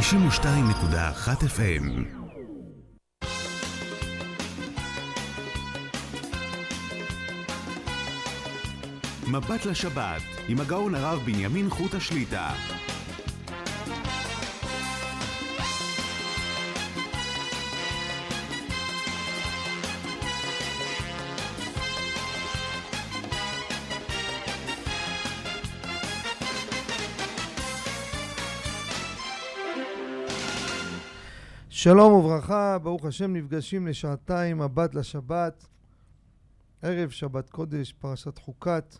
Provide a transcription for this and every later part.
92.1 FM מבט לשבת עם הגאון הרב בנימין חוט השליטה שלום וברכה, ברוך השם נפגשים לשעתיים, מבט לשבת, ערב שבת קודש, פרשת חוקת.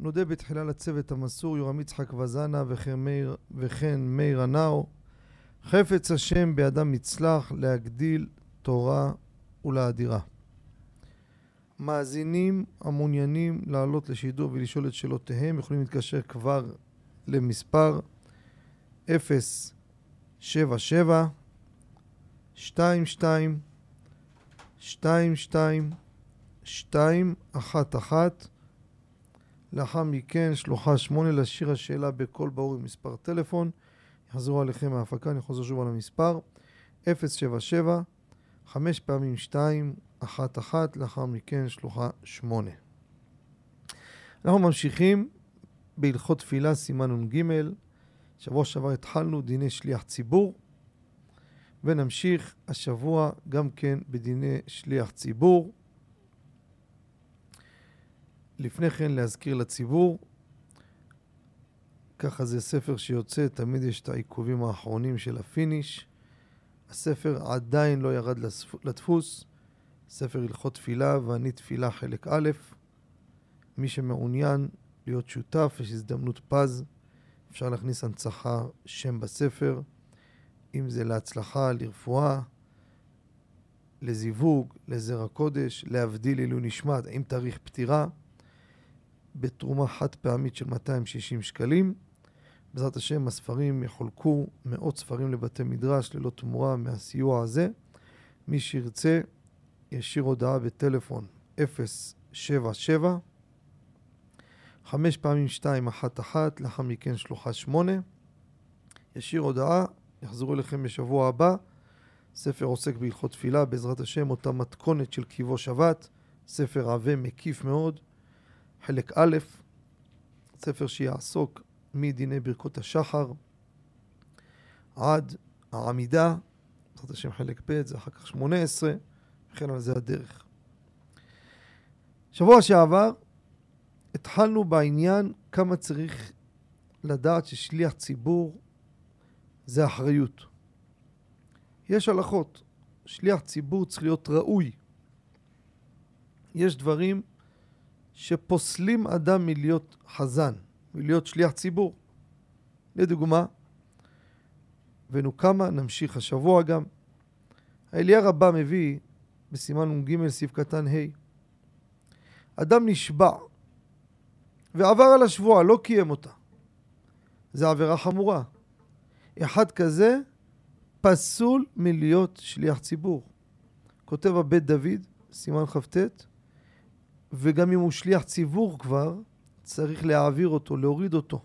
נודה בתחילה לצוות המסור יורם יצחק וזנה וכן מאיר, הנאו. חפץ השם בידם יצלח להגדיל תורה ולאדירה. מאזינים המעוניינים לעלות לשידור ולשאול את שאלותיהם יכולים להתקשר כבר למספר 0 שבע שבע, שתיים שתיים, שתיים שתיים, שתיים אחת אחת. לאחר מכן שלוחה שמונה להשאיר השאלה בקול ברור עם מספר טלפון. יחזרו עליכם מההפקה, אני חוזר שוב על המספר. 077 חמש פעמים שתיים, אחת אחת, לאחר מכן שלוחה שמונה. אנחנו ממשיכים בהלכות תפילה, סימן נ"ג. שבוע שעבר התחלנו דיני שליח ציבור, ונמשיך השבוע גם כן בדיני שליח ציבור. לפני כן להזכיר לציבור, ככה זה ספר שיוצא, תמיד יש את העיכובים האחרונים של ה finish. הספר עדיין לא ירד לדפוס, ספר הלכות תפילה ואני תפילה חלק א'. מי שמעוניין להיות שותף, יש הזדמנות פז. אפשר להכניס הנצחה שם בספר, אם זה להצלחה, לרפואה, לזיווג, לזרע קודש, להבדיל עילוי נשמת, עם תאריך פטירה, בתרומה חד פעמית של 260 שקלים. בעזרת השם הספרים יחולקו מאות ספרים לבתי מדרש ללא תמורה מהסיוע הזה. מי שירצה ישאיר הודעה בטלפון 077 חמש פעמים שתיים, אחת אחת, לאחר מכן שלוחה שמונה. ישיר הודעה, יחזרו אליכם בשבוע הבא. ספר עוסק בהלכות תפילה, בעזרת השם, אותה מתכונת של קיבו שבת. ספר עבה מקיף מאוד. חלק א', ספר שיעסוק מדיני ברכות השחר עד העמידה, בעזרת השם חלק ב', זה אחר כך שמונה עשרה, וכן על זה הדרך. שבוע שעבר התחלנו בעניין כמה צריך לדעת ששליח ציבור זה אחריות. יש הלכות. שליח ציבור צריך להיות ראוי. יש דברים שפוסלים אדם מלהיות חזן, מלהיות שליח ציבור. לדוגמה, הבאנו כמה, נמשיך השבוע גם. האליה רבה מביא בסימן נ"ג סעיף קטן ה' אדם נשבע ועבר על השבועה, לא קיים אותה. זה עבירה חמורה. אחד כזה פסול מלהיות שליח ציבור. כותב הבית דוד, סימן כ"ט, וגם אם הוא שליח ציבור כבר, צריך להעביר אותו, להוריד אותו.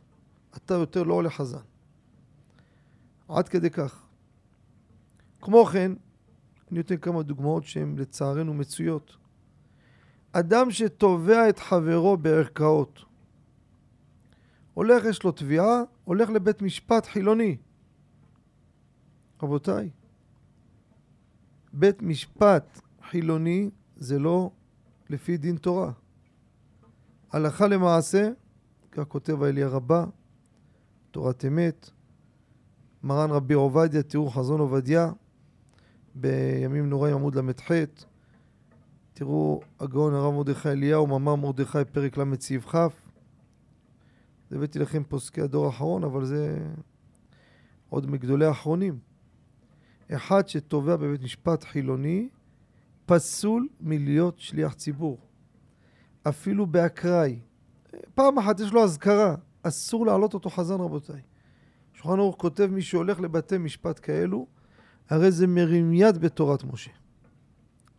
אתה יותר לא עולה חזן. עד כדי כך. כמו כן, אני נותן כמה דוגמאות שהן לצערנו מצויות. אדם שתובע את חברו בערכאות, הולך, יש לו תביעה, הולך לבית משפט חילוני. רבותיי, בית משפט חילוני זה לא לפי דין תורה. הלכה למעשה, כך כותב האליה רבה, תורת אמת, מרן רבי עובדיה, תראו חזון עובדיה, בימים נוראים עמוד ל"ח, תראו הגאון הרב מרדכי אליהו, מאמר מרדכי פרק ל' סעיף כ', זה הבאתי לכם פוסקי הדור האחרון, אבל זה עוד מגדולי האחרונים. אחד שתובע בבית משפט חילוני, פסול מלהיות שליח ציבור. אפילו באקראי. פעם אחת יש לו אזכרה, אסור להעלות אותו חזן רבותיי. שולחן אורך כותב מי שהולך לבתי משפט כאלו, הרי זה מרים יד בתורת משה.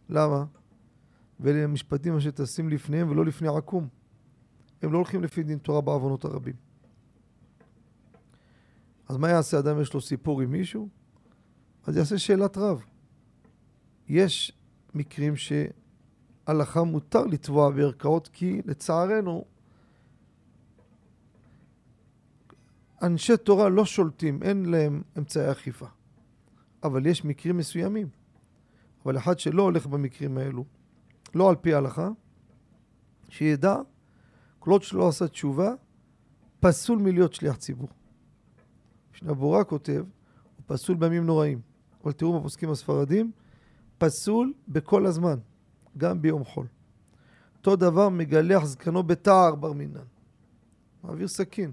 למה? ואלה המשפטים אשר טסים לפניהם ולא לפני עקום. הם לא הולכים לפי דין תורה בעוונות הרבים. אז מה יעשה אדם יש לו סיפור עם מישהו? אז יעשה שאלת רב. יש מקרים שהלכה מותר לתבוע בערכאות, כי לצערנו, אנשי תורה לא שולטים, אין להם אמצעי אכיפה. אבל יש מקרים מסוימים. אבל אחד שלא הולך במקרים האלו, לא על פי ההלכה, שידע, כל שלא עשה תשובה, פסול מלהיות שליח ציבור. משנה כותב, הוא פסול בימים נוראים. אבל תראו בפוסקים הספרדים, פסול בכל הזמן, גם ביום חול. אותו דבר מגלח זקנו בתער בר מינן. מעביר סכין.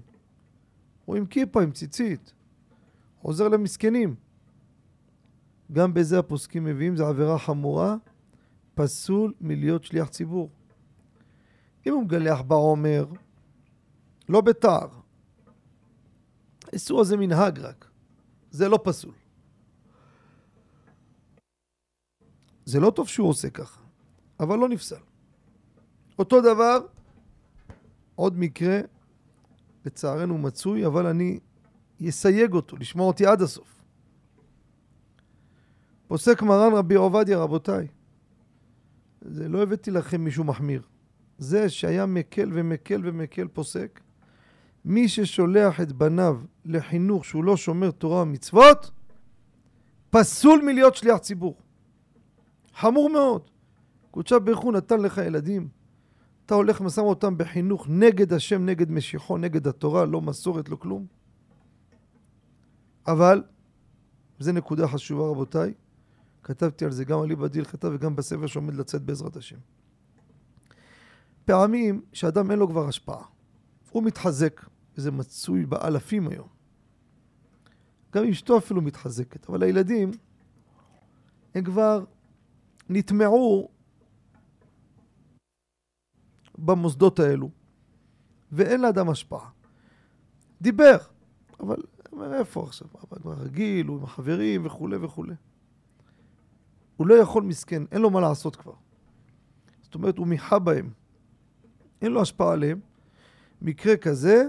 הוא עם כיפה, עם ציצית. עוזר למסכנים. גם בזה הפוסקים מביאים, זו עבירה חמורה, פסול מלהיות שליח ציבור. אם הוא מגלח בעומר, לא בתער. האיסור הזה מנהג רק. זה לא פסול. זה לא טוב שהוא עושה ככה, אבל לא נפסל. אותו דבר, עוד מקרה, לצערנו מצוי, אבל אני אסייג אותו, לשמוע אותי עד הסוף. פוסק מרן רבי עובדיה, רבותיי, זה לא הבאתי לכם מישהו מחמיר. זה שהיה מקל ומקל ומקל פוסק, מי ששולח את בניו לחינוך שהוא לא שומר תורה ומצוות, פסול מלהיות שליח ציבור. חמור מאוד. קודשה ברוך הוא נתן לך ילדים, אתה הולך ושם אותם בחינוך נגד השם, נגד משיחו, נגד התורה, לא מסורת, לא כלום. אבל, זו נקודה חשובה רבותיי, כתבתי על זה גם על ליבא דילכתא וגם בספר שעומד לצאת בעזרת השם. פעמים שאדם אין לו כבר השפעה, הוא מתחזק, וזה מצוי באלפים היום. גם אשתו אפילו מתחזקת, אבל הילדים הם כבר נטמעו במוסדות האלו, ואין לאדם השפעה. דיבר, אבל איפה עכשיו? הוא כבר רגיל, הוא עם החברים וכולי וכולי. הוא לא יכול מסכן, אין לו מה לעשות כבר. זאת אומרת, הוא מיחה בהם. אין לו השפעה עליהם. מקרה כזה,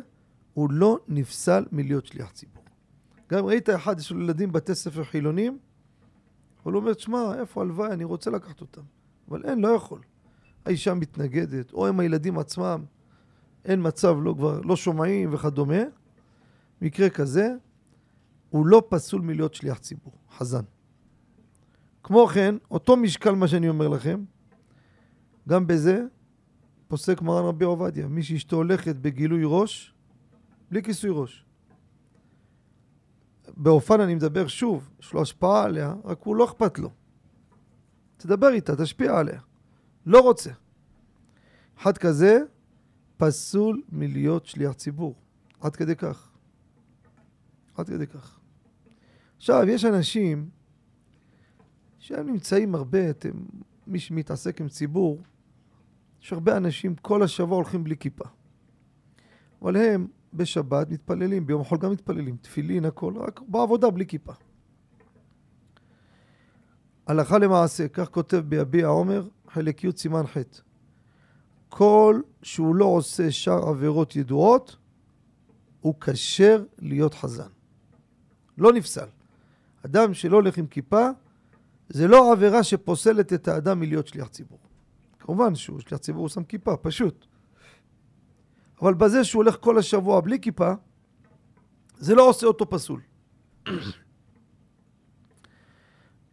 הוא לא נפסל מלהיות שליח ציבור. גם ראית אחד, יש לו ילדים בתי ספר חילונים, הוא אומר, שמע, איפה הלוואי, אני רוצה לקחת אותם. אבל אין, לא יכול. האישה מתנגדת, או הם הילדים עצמם, אין מצב, לא, כבר לא שומעים וכדומה. מקרה כזה, הוא לא פסול מלהיות שליח ציבור, חזן. כמו כן, אותו משקל מה שאני אומר לכם, גם בזה פוסק מרן רבי עובדיה, מי שאשתו הולכת בגילוי ראש, בלי כיסוי ראש. באופן אני מדבר שוב, יש לו השפעה עליה, רק הוא לא אכפת לו. תדבר איתה, תשפיע עליה. לא רוצה. אחד כזה פסול מלהיות שליח ציבור. עד כדי כך. עד כדי כך. עכשיו, יש אנשים שהם נמצאים הרבה, אתם, מי שמתעסק עם ציבור, יש הרבה אנשים כל השבוע הולכים בלי כיפה. אבל הם בשבת מתפללים, ביום החול גם מתפללים, תפילין, הכל, רק בעבודה בלי כיפה. הלכה למעשה, כך כותב ביביע עומר, חלק י' סימן ח' כל שהוא לא עושה שאר עבירות ידועות, הוא כשר להיות חזן. לא נפסל. אדם שלא הולך עם כיפה, זה לא עבירה שפוסלת את האדם מלהיות שליח ציבור. כמובן שהוא שליח ציבור, הוא שם כיפה, פשוט. אבל בזה שהוא הולך כל השבוע בלי כיפה, זה לא עושה אותו פסול.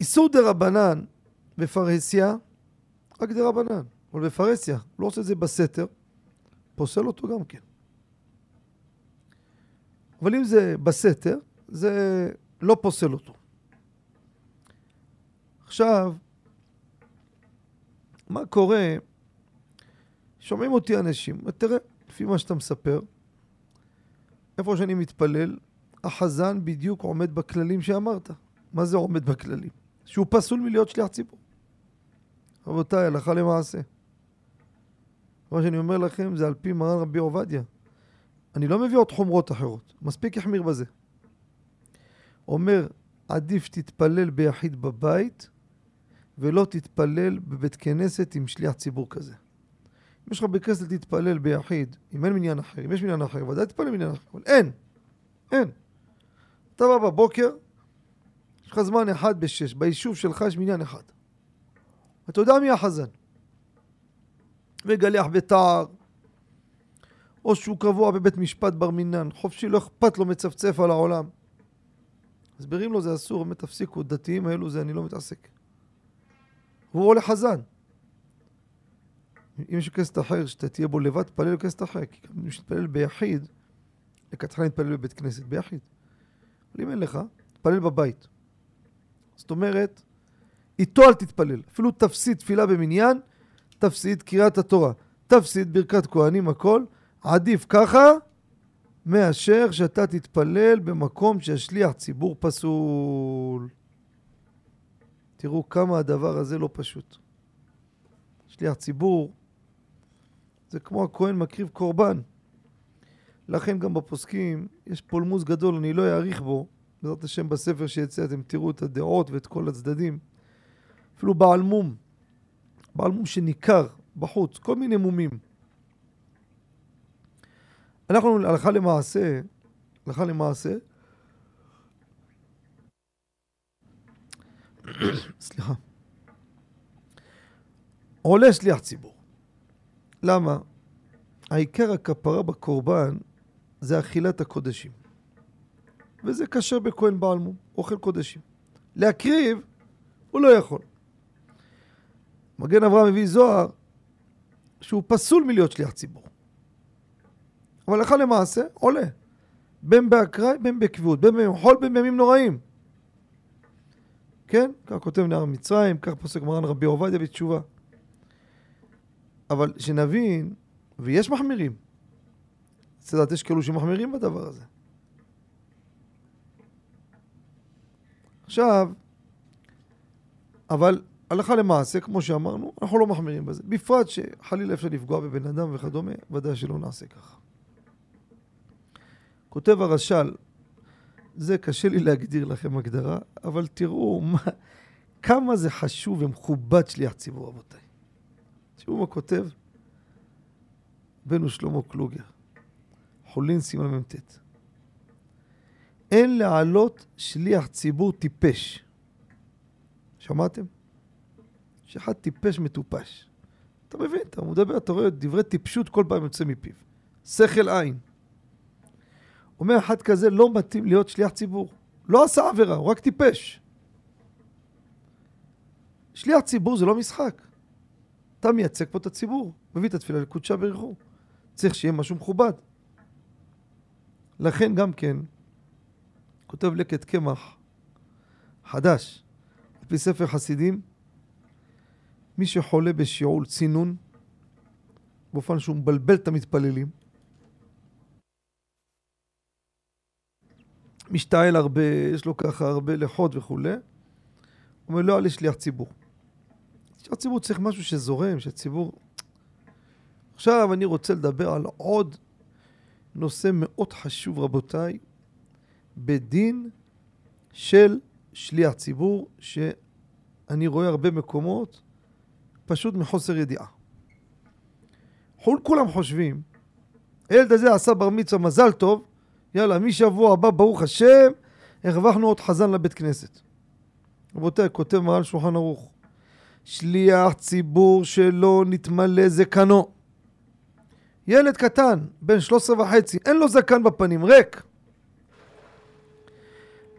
איסור דה רבנן בפרהסיה, רק דה רבנן. אבל בפרהסיה, הוא לא עושה את זה בסתר, פוסל אותו גם כן. אבל אם זה בסתר, זה לא פוסל אותו. עכשיו, מה קורה? שומעים אותי אנשים, תראה, לפי מה שאתה מספר, איפה שאני מתפלל, החזן בדיוק עומד בכללים שאמרת. מה זה עומד בכללים? שהוא פסול מלהיות שליח ציבור. רבותיי, הלכה למעשה. מה שאני אומר לכם זה על פי מרן רבי עובדיה. אני לא מביא עוד חומרות אחרות, מספיק החמיר בזה. אומר, עדיף שתתפלל ביחיד בבית ולא תתפלל בבית כנסת עם שליח ציבור כזה. אם יש לך בית כנסת להתפלל ביחיד, אם אין מניין אחר, אם יש מניין אחר, ודאי תתפלל מניין אחר, אבל אין, אין. אתה בא בבוקר, יש לך זמן אחד בשש, ביישוב שלך יש מניין אחד. אתה יודע מי החזן. מגלח בתער, או שהוא קבוע בבית משפט בר מינן, חופשי, לא אכפת לו, מצפצף על העולם. מסבירים לו זה אסור, באמת תפסיקו, דתיים האלו זה אני לא מתעסק. הוא עולה חזן. אם יש כנסת אחר שאתה תהיה בו לבד, תפלל בכנסת אחר, כי מי שתפלל ביחיד, לכתחילה נתפלל בבית כנסת, ביחיד. אבל אם אין לך, תפלל בבית. זאת אומרת, איתו אל תתפלל. אפילו תפסיד תפילה במניין, תפסיד קריאת התורה, תפסיד ברכת כהנים, הכל. עדיף ככה מאשר שאתה תתפלל במקום שהשליח ציבור פסול. תראו כמה הדבר הזה לא פשוט. שליח ציבור זה כמו הכהן מקריב קורבן. לכן גם בפוסקים יש פולמוס גדול, אני לא אאריך בו, בעזרת השם בספר שיצא אתם תראו את הדעות ואת כל הצדדים. אפילו בעל מום, בעל מום שניכר בחוץ, כל מיני מומים. אנחנו הלכה למעשה, הלכה למעשה, סליחה, עולה שליח ציבור. למה? העיקר הכפרה בקורבן זה אכילת הקודשים. וזה כשר בכהן בעל מום, אוכל קודשים. להקריב, הוא לא יכול. מגן אברהם מביא זוהר שהוא פסול מלהיות שליח ציבור. אבל הלכה למעשה עולה. בין באקראי, בין בקביעות, בין בימים חול, בין בימים נוראים. כן? כך כותב נער מצרים, כך פוסק מרן רבי עובדיה בתשובה. אבל שנבין, ויש מחמירים. צריך לדעת, יש כאלו שמחמירים בדבר הזה. עכשיו, אבל הלכה למעשה, כמו שאמרנו, אנחנו לא מחמירים בזה. בפרט שחלילה אפשר לפגוע בבן אדם וכדומה, ודאי שלא נעשה ככה. כותב הרש"ל, זה קשה לי להגדיר לכם הגדרה, אבל תראו מה, כמה זה חשוב ומכובד שליח ציבור, רבותיי. תראו מה כותב בנו שלמה קלוגר, חולין סימן מ"ט. אין להעלות שליח ציבור טיפש. שמעתם? שאחד טיפש מטופש. אתה מבין, אתה מדבר, אתה רואה דברי טיפשות כל פעם יוצא מפיו. שכל עין. אומר אחד כזה לא מתאים להיות שליח ציבור. לא עשה עבירה, הוא רק טיפש. שליח ציבור זה לא משחק. אתה מייצג פה את הציבור, מביא את התפילה לקודשה ברכו. צריך שיהיה משהו מכובד. לכן גם כן, כותב לקט קמח חדש, על פי ספר חסידים, מי שחולה בשיעול צינון, באופן שהוא מבלבל את המתפללים, משתעל הרבה, יש לו ככה הרבה לחות וכולי, אומר לא על שליח ציבור. שליח ציבור צריך משהו שזורם, שהציבור... עכשיו אני רוצה לדבר על עוד נושא מאוד חשוב רבותיי, בדין של שליח ציבור, שאני רואה הרבה מקומות פשוט מחוסר ידיעה. כולם חושבים, הילד הזה עשה בר מצווה מזל טוב, יאללה, משבוע הבא, ברוך השם, הרווחנו עוד חזן לבית כנסת. רבותיי, כותב מרן שולחן ערוך, שליח ציבור שלא נתמלא זקנו. ילד קטן, בן 13 וחצי, אין לו זקן בפנים, ריק.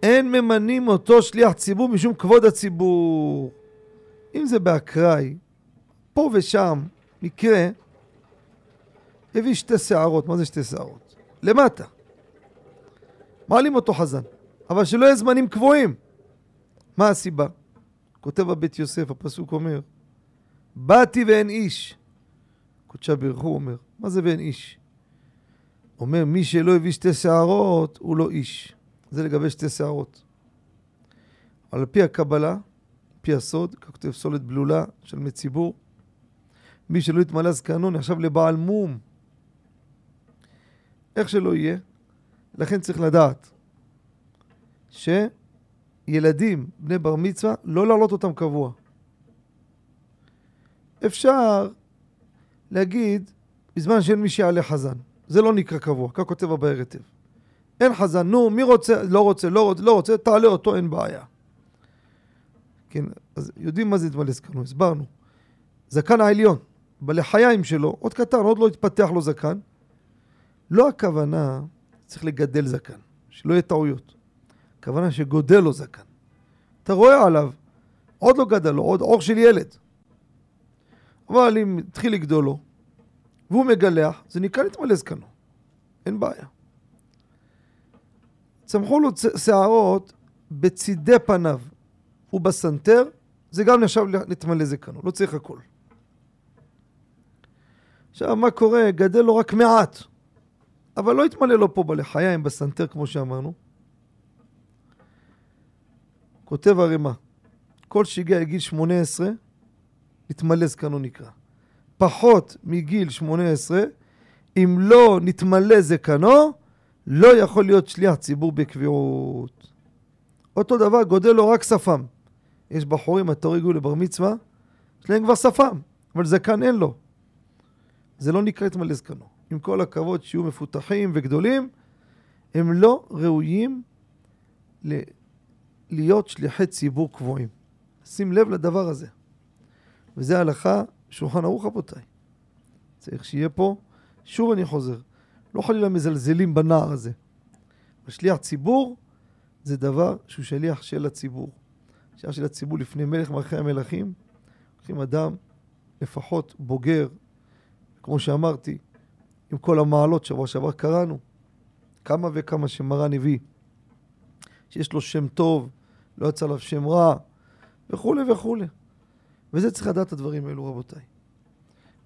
אין ממנים אותו שליח ציבור משום כבוד הציבור. אם זה באקראי, פה ושם, מקרה, הביא שתי שערות, מה זה שתי שערות? למטה. מעלים אותו חזן, אבל שלא יהיה זמנים קבועים. מה הסיבה? כותב הבית יוסף, הפסוק אומר, באתי ואין איש. קודשה ברכו אומר, מה זה ואין איש? אומר, מי שלא הביא שתי שערות, הוא לא איש. זה לגבי שתי שערות. על פי הקבלה, פי הסוד, כך כותב סולת בלולה של מציבור, מי שלא יתמלא זקנו נחשב לבעל מום. איך שלא יהיה, לכן צריך לדעת שילדים בני בר מצווה, לא להעלות אותם קבוע. אפשר להגיד, בזמן שאין מי שיעלה חזן. זה לא נקרא קבוע, כך כותב הבאר היטב. אין חזן, נו, מי רוצה, לא רוצה, לא רוצה, לא רוצה, תעלה אותו, אין בעיה. כן, אז יודעים מה זה התמלא זקנו, הסברנו. זקן העליון, בלחיים שלו, עוד קטן, עוד לא התפתח לו זקן. לא הכוונה, צריך לגדל זקן, שלא יהיה טעויות. הכוונה שגודל לו זקן. אתה רואה עליו, עוד לא גדל לו, עוד אור של ילד. אבל אם התחיל לגדול לו, והוא מגלח, זה נקרא להתמלא זקנו. אין בעיה. צמחו לו שערות בצידי פניו ובסנטר, זה גם נחשב להתמלא זקנו, לא צריך הכל. עכשיו, מה קורה? גדל לו רק מעט, אבל לא יתמלא לו פה בלחיים, בסנטר, כמו שאמרנו. כותב הרמ"א, כל שהגיע לגיל 18, נתמלא זקנו נקרא. פחות מגיל 18, אם לא נתמלא זקנו, לא יכול להיות שליח ציבור בקביעות. אותו דבר, גודל לו רק שפם. יש בחורים, התור הגיעו לבר מצווה, יש להם כבר שפם, אבל זקן אין לו. זה לא נקרא התמלא זקנו. עם כל הכבוד שיהיו מפותחים וגדולים, הם לא ראויים ל... להיות שליחי ציבור קבועים. שים לב לדבר הזה. וזה הלכה שולחן ערוך רבותיי. צריך שיהיה פה, שוב אני חוזר, לא חלילה מזלזלים בנער הזה. השליח ציבור זה דבר שהוא שליח של הציבור. שליח של הציבור לפני מלך מלכי המלכים, לוקחים אדם לפחות בוגר, כמו שאמרתי, עם כל המעלות שבוע שעבר קראנו, כמה וכמה שמרן הביא, שיש לו שם טוב, לא יצא עליו שם רע, וכולי וכולי. וזה צריך לדעת את הדברים האלו, רבותיי.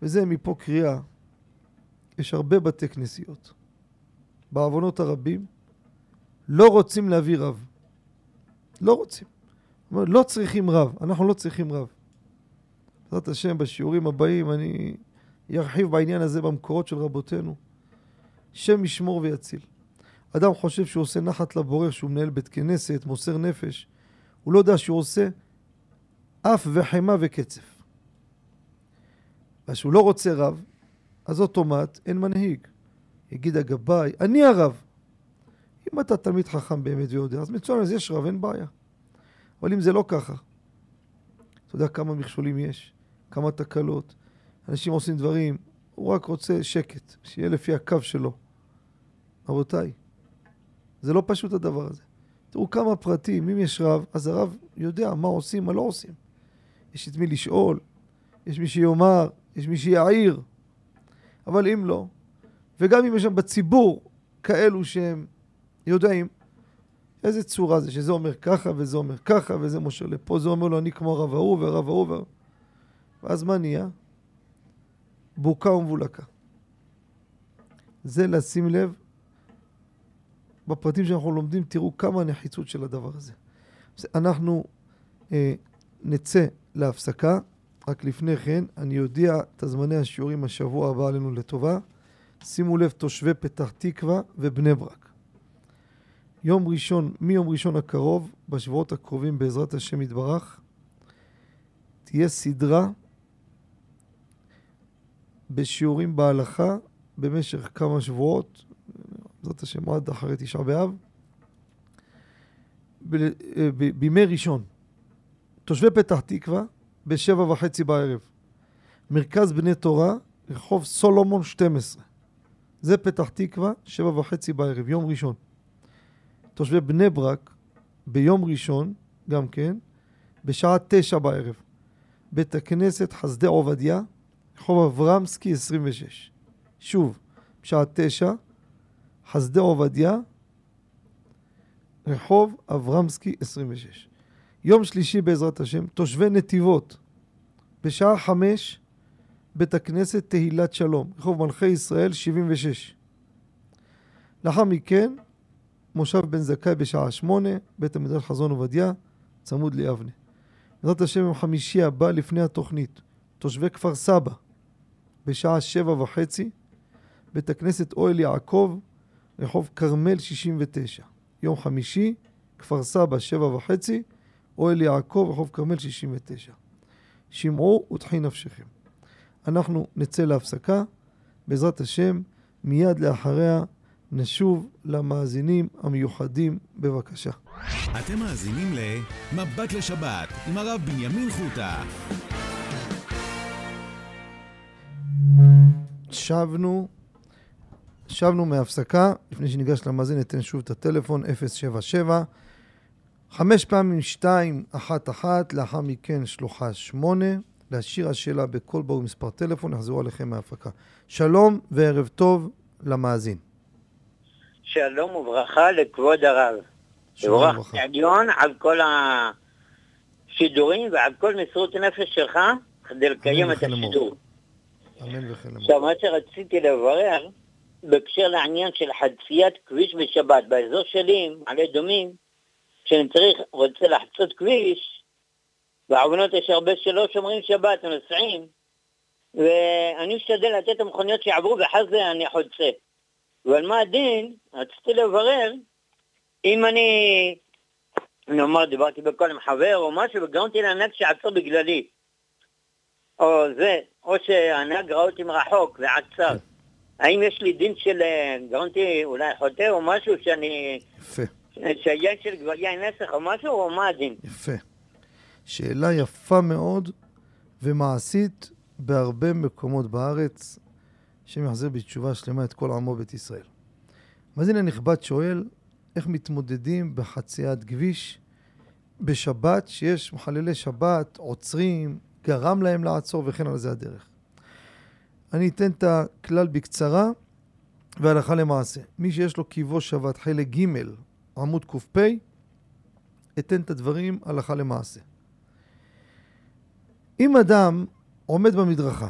וזה מפה קריאה. יש הרבה בתי כנסיות. בעוונות הרבים לא רוצים להביא רב. לא רוצים. לא צריכים רב, אנחנו לא צריכים רב. בעזרת השם, בשיעורים הבאים אני ארחיב בעניין הזה במקורות של רבותינו. שם ישמור ויציל. אדם חושב שהוא עושה נחת לבורר, שהוא מנהל בית כנסת, מוסר נפש. הוא לא יודע שהוא עושה אף וחמה וקצף. וכשהוא לא רוצה רב, אז אוטומט אין מנהיג. יגיד הגבאי, אני הרב. אם אתה תלמיד חכם באמת ויודע, אז מצוין, אז יש רב, אין בעיה. אבל אם זה לא ככה, אתה יודע כמה מכשולים יש, כמה תקלות, אנשים עושים דברים, הוא רק רוצה שקט, שיהיה לפי הקו שלו. רבותיי, זה לא פשוט הדבר הזה. תראו כמה פרטים, אם יש רב, אז הרב יודע מה עושים, מה לא עושים. יש את מי לשאול, יש מי שיאמר, יש מי שיעיר. אבל אם לא, וגם אם יש שם בציבור כאלו שהם יודעים איזה צורה זה, שזה אומר ככה וזה אומר ככה וזה משה לפה, זה אומר לו אני כמו רב ההוא ורב ההוא. ואז מה נהיה? בוקה ומבולקה. זה לשים לב בפרטים שאנחנו לומדים, תראו כמה הנחיצות של הדבר הזה. אנחנו אה, נצא להפסקה, רק לפני כן אני אודיע את הזמני השיעורים השבוע הבא עלינו לטובה. שימו לב, תושבי פתח תקווה ובני ברק. יום ראשון, מיום ראשון הקרוב, בשבועות הקרובים בעזרת השם יתברך, תהיה סדרה בשיעורים בהלכה במשך כמה שבועות, בעזרת השם עד אחרי תשעה באב, אה, בימי ראשון. תושבי פתח תקווה בשבע וחצי בערב. מרכז בני תורה, רחוב סולומון 12. זה פתח תקווה, שבע וחצי בערב, יום ראשון. תושבי בני ברק, ביום ראשון, גם כן, בשעה תשע בערב. בית הכנסת חסדי עובדיה, רחוב אברמסקי 26. שוב, בשעה תשע, חסדי עובדיה, רחוב אברמסקי 26. יום שלישי בעזרת השם, תושבי נתיבות, בשעה חמש, בית הכנסת תהילת שלום, רחוב מלכי ישראל 76. לאחר מכן, מושב בן זכאי בשעה שמונה, בית המדרש חזון עובדיה, צמוד ליבנה. בעזרת השם יום חמישי הבא לפני התוכנית, תושבי כפר סבא, בשעה שבע וחצי, בית הכנסת אוהל יעקב, רחוב כרמל 69. יום חמישי, כפר סבא, שבע וחצי, אוהל יעקב, רחוב כרמל 69. שמעו ותחי נפשכם. אנחנו נצא להפסקה, בעזרת השם, מיד לאחריה נשוב למאזינים המיוחדים, בבקשה. אתם מאזינים ל"מבט לשבת" עם הרב בנימין חוטה. שבנו, שבנו מהפסקה. לפני שניגש למאזין, ניתן שוב את הטלפון, 077 חמש פעמים שתיים, אחת אחת, לאחר מכן שלוחה שמונה. להשאיר השאלה בכל ברור מספר טלפון, יחזרו עליכם מההפקה. שלום וערב טוב למאזין. שלום וברכה לכבוד הרב. שלום יבורך וברכה. עליון על כל השידורים ועל כל מסירות הנפש שלך כדי לקיים את. השידור. אמן וכן אמור. עכשיו, מה שרציתי לברר, בהקשר לעניין של חציית כביש בשבת, באזור שלי, מעלה אדומים, כשאני צריך, רוצה לחצות כביש, בעוונות יש הרבה שלא שומרים שבת, נוסעים, ואני משתדל לתת את המכוניות שיעברו, ואחרי זה אני חוצה. אבל מה הדין? רציתי לברר, אם אני, נאמר, דיברתי בקול עם חבר או משהו, וגרמתי לנהג שעצר בגללי. או זה, או שהנהג ראה אותי מרחוק ועצר. האם יש לי דין של אה, גרמתי אולי חוטא או משהו שאני... יפה, שהיין של כבר יין נסח או משהו, או מה הדין? יפה. שאלה יפה מאוד ומעשית בהרבה מקומות בארץ, השם יחזיר בתשובה שלמה את כל עמו בית ישראל. מאזין הנכבד שואל, איך מתמודדים בחציית כביש בשבת, שיש מחללי שבת, עוצרים, גרם להם לעצור וכן על זה הדרך. אני אתן את הכלל בקצרה והלכה למעשה. מי שיש לו קיבו שבת חלק ג' עמוד ק"פ, אתן את הדברים הלכה למעשה. אם אדם עומד במדרכה,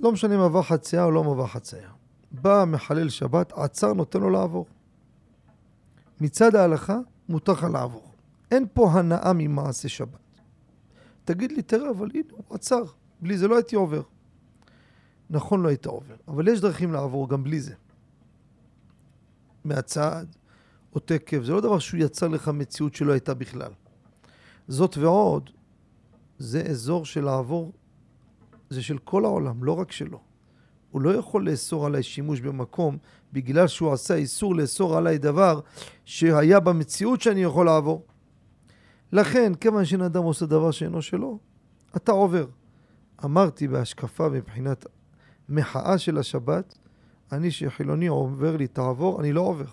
לא משנה אם עבר חצייה או לא עבר חצייה, בא מחלל שבת, עצר, נותן לו לעבור. מצד ההלכה, מותר לך לעבור. אין פה הנאה ממעשה שבת. תגיד לי, תראה, אבל הנה, הוא עצר. בלי זה לא הייתי עובר. נכון, לא היית עובר, אבל יש דרכים לעבור גם בלי זה. מהצד או תקף, זה לא דבר שהוא יצר לך מציאות שלא הייתה בכלל. זאת ועוד, זה אזור של לעבור, זה של כל העולם, לא רק שלו. הוא לא יכול לאסור עליי שימוש במקום בגלל שהוא עשה איסור לאסור עליי דבר שהיה במציאות שאני יכול לעבור. לכן, כיוון שאין אדם עושה דבר שאינו שלו, אתה עובר. אמרתי בהשקפה מבחינת מחאה של השבת, אני שחילוני עובר לי תעבור, אני לא עובר.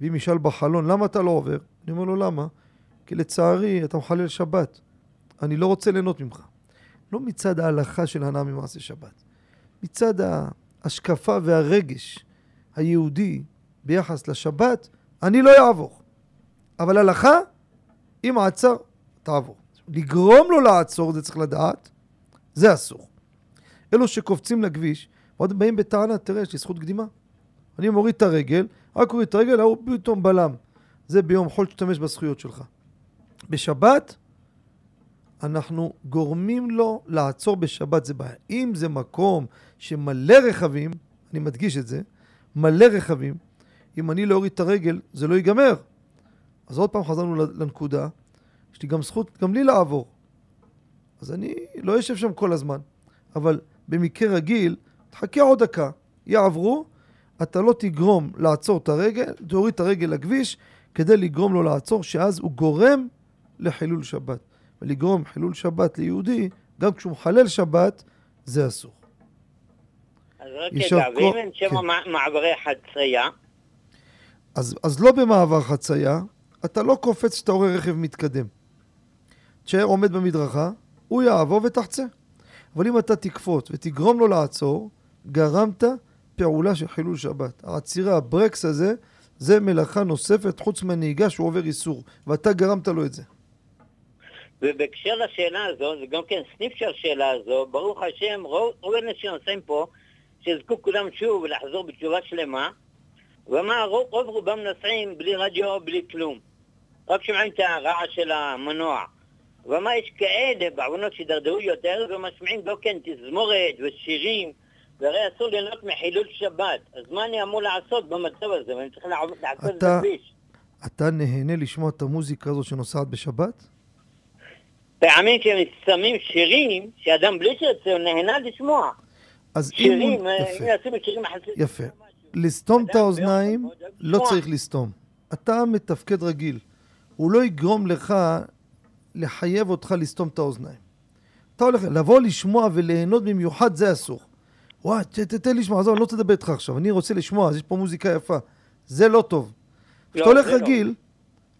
ואם ישאל בחלון, למה אתה לא עובר? אני אומר לו, למה? כי לצערי אתה מחלל שבת. אני לא רוצה ליהנות ממך. לא מצד ההלכה של הנאה ממעשה שבת. מצד ההשקפה והרגש היהודי ביחס לשבת, אני לא אעבור. אבל הלכה, אם עצר, תעבור. לגרום לו לעצור, זה צריך לדעת, זה אסור. אלו שקופצים לכביש, ועוד באים בטענה, תראה, יש לי זכות קדימה. אני מוריד את הרגל, רק מוריד את הרגל, ההוא פתאום בלם. זה ביום חול תשתמש בזכויות שלך. בשבת, אנחנו גורמים לו לעצור בשבת, זה בעיה. אם זה מקום שמלא רכבים, אני מדגיש את זה, מלא רכבים, אם אני לא אוריד את הרגל, זה לא ייגמר. אז עוד פעם חזרנו לנקודה, יש לי גם זכות, גם לי לעבור. אז אני לא אשב שם כל הזמן. אבל במקרה רגיל, תחכה עוד דקה, יעברו, אתה לא תגרום לעצור את הרגל, תוריד את הרגל לכביש, כדי לגרום לו לעצור, שאז הוא גורם לחילול שבת. ולגרום חילול שבת ליהודי, גם כשהוא מחלל שבת, זה אסור. אז רק רגע, ואם אין שם כן. מע- מעברי חצייה, אז, אז לא במעבר חצייה, אתה לא קופץ כשאתה רואה רכב מתקדם. תשאר עומד במדרכה, הוא יעבור ותחצה. אבל אם אתה תקפוץ ותגרום לו לעצור, גרמת פעולה של חילול שבת. העצירה, הברקס הזה, זה מלאכה נוספת חוץ מהנהיגה שהוא עובר איסור, ואתה גרמת לו את זה. ובהקשר לשאלה הזו, זה גם כן סניף של השאלה הזו, ברוך השם, רוב האנשים נוסעים פה, שיזכו כולם שוב לחזור בתשובה שלמה, רוב, רוב רובם נוסעים בלי רדיו, בלי כלום. רק שומעים את הרעש של המנוע. ומה, יש כאלה בעוונות שהידרדרו יותר, ומשמיעים גם כן תזמורת ושירים, והרי אסור ליהנות מחילול שבת. אז מה אני אמור לעשות במצב הזה? ואני צריך לעשות את הכביש. אתה נהנה לשמוע את המוזיקה הזו שנוסעת בשבת? פעמים כשהם שמים שירים, שאדם בלי שירצה, הוא נהנה לשמוע. אז שירים. אה, יפה. אם יעשו שירים אחרים. יפה. לסתום את האוזניים, לא. צריך לסתום. אתה מתפקד רגיל. הוא לא יגרום לך לחייב אותך לסתום את האוזניים. אתה הולך, לבוא לשמוע וליהנות במיוחד זה אסור. וואי, ת- ת- תן לי לשמוע, עזוב, אני לא רוצה לדבר איתך עכשיו, אני רוצה לשמוע, אז יש פה מוזיקה יפה. זה לא טוב. לא, כשאתה הולך לא. רגיל,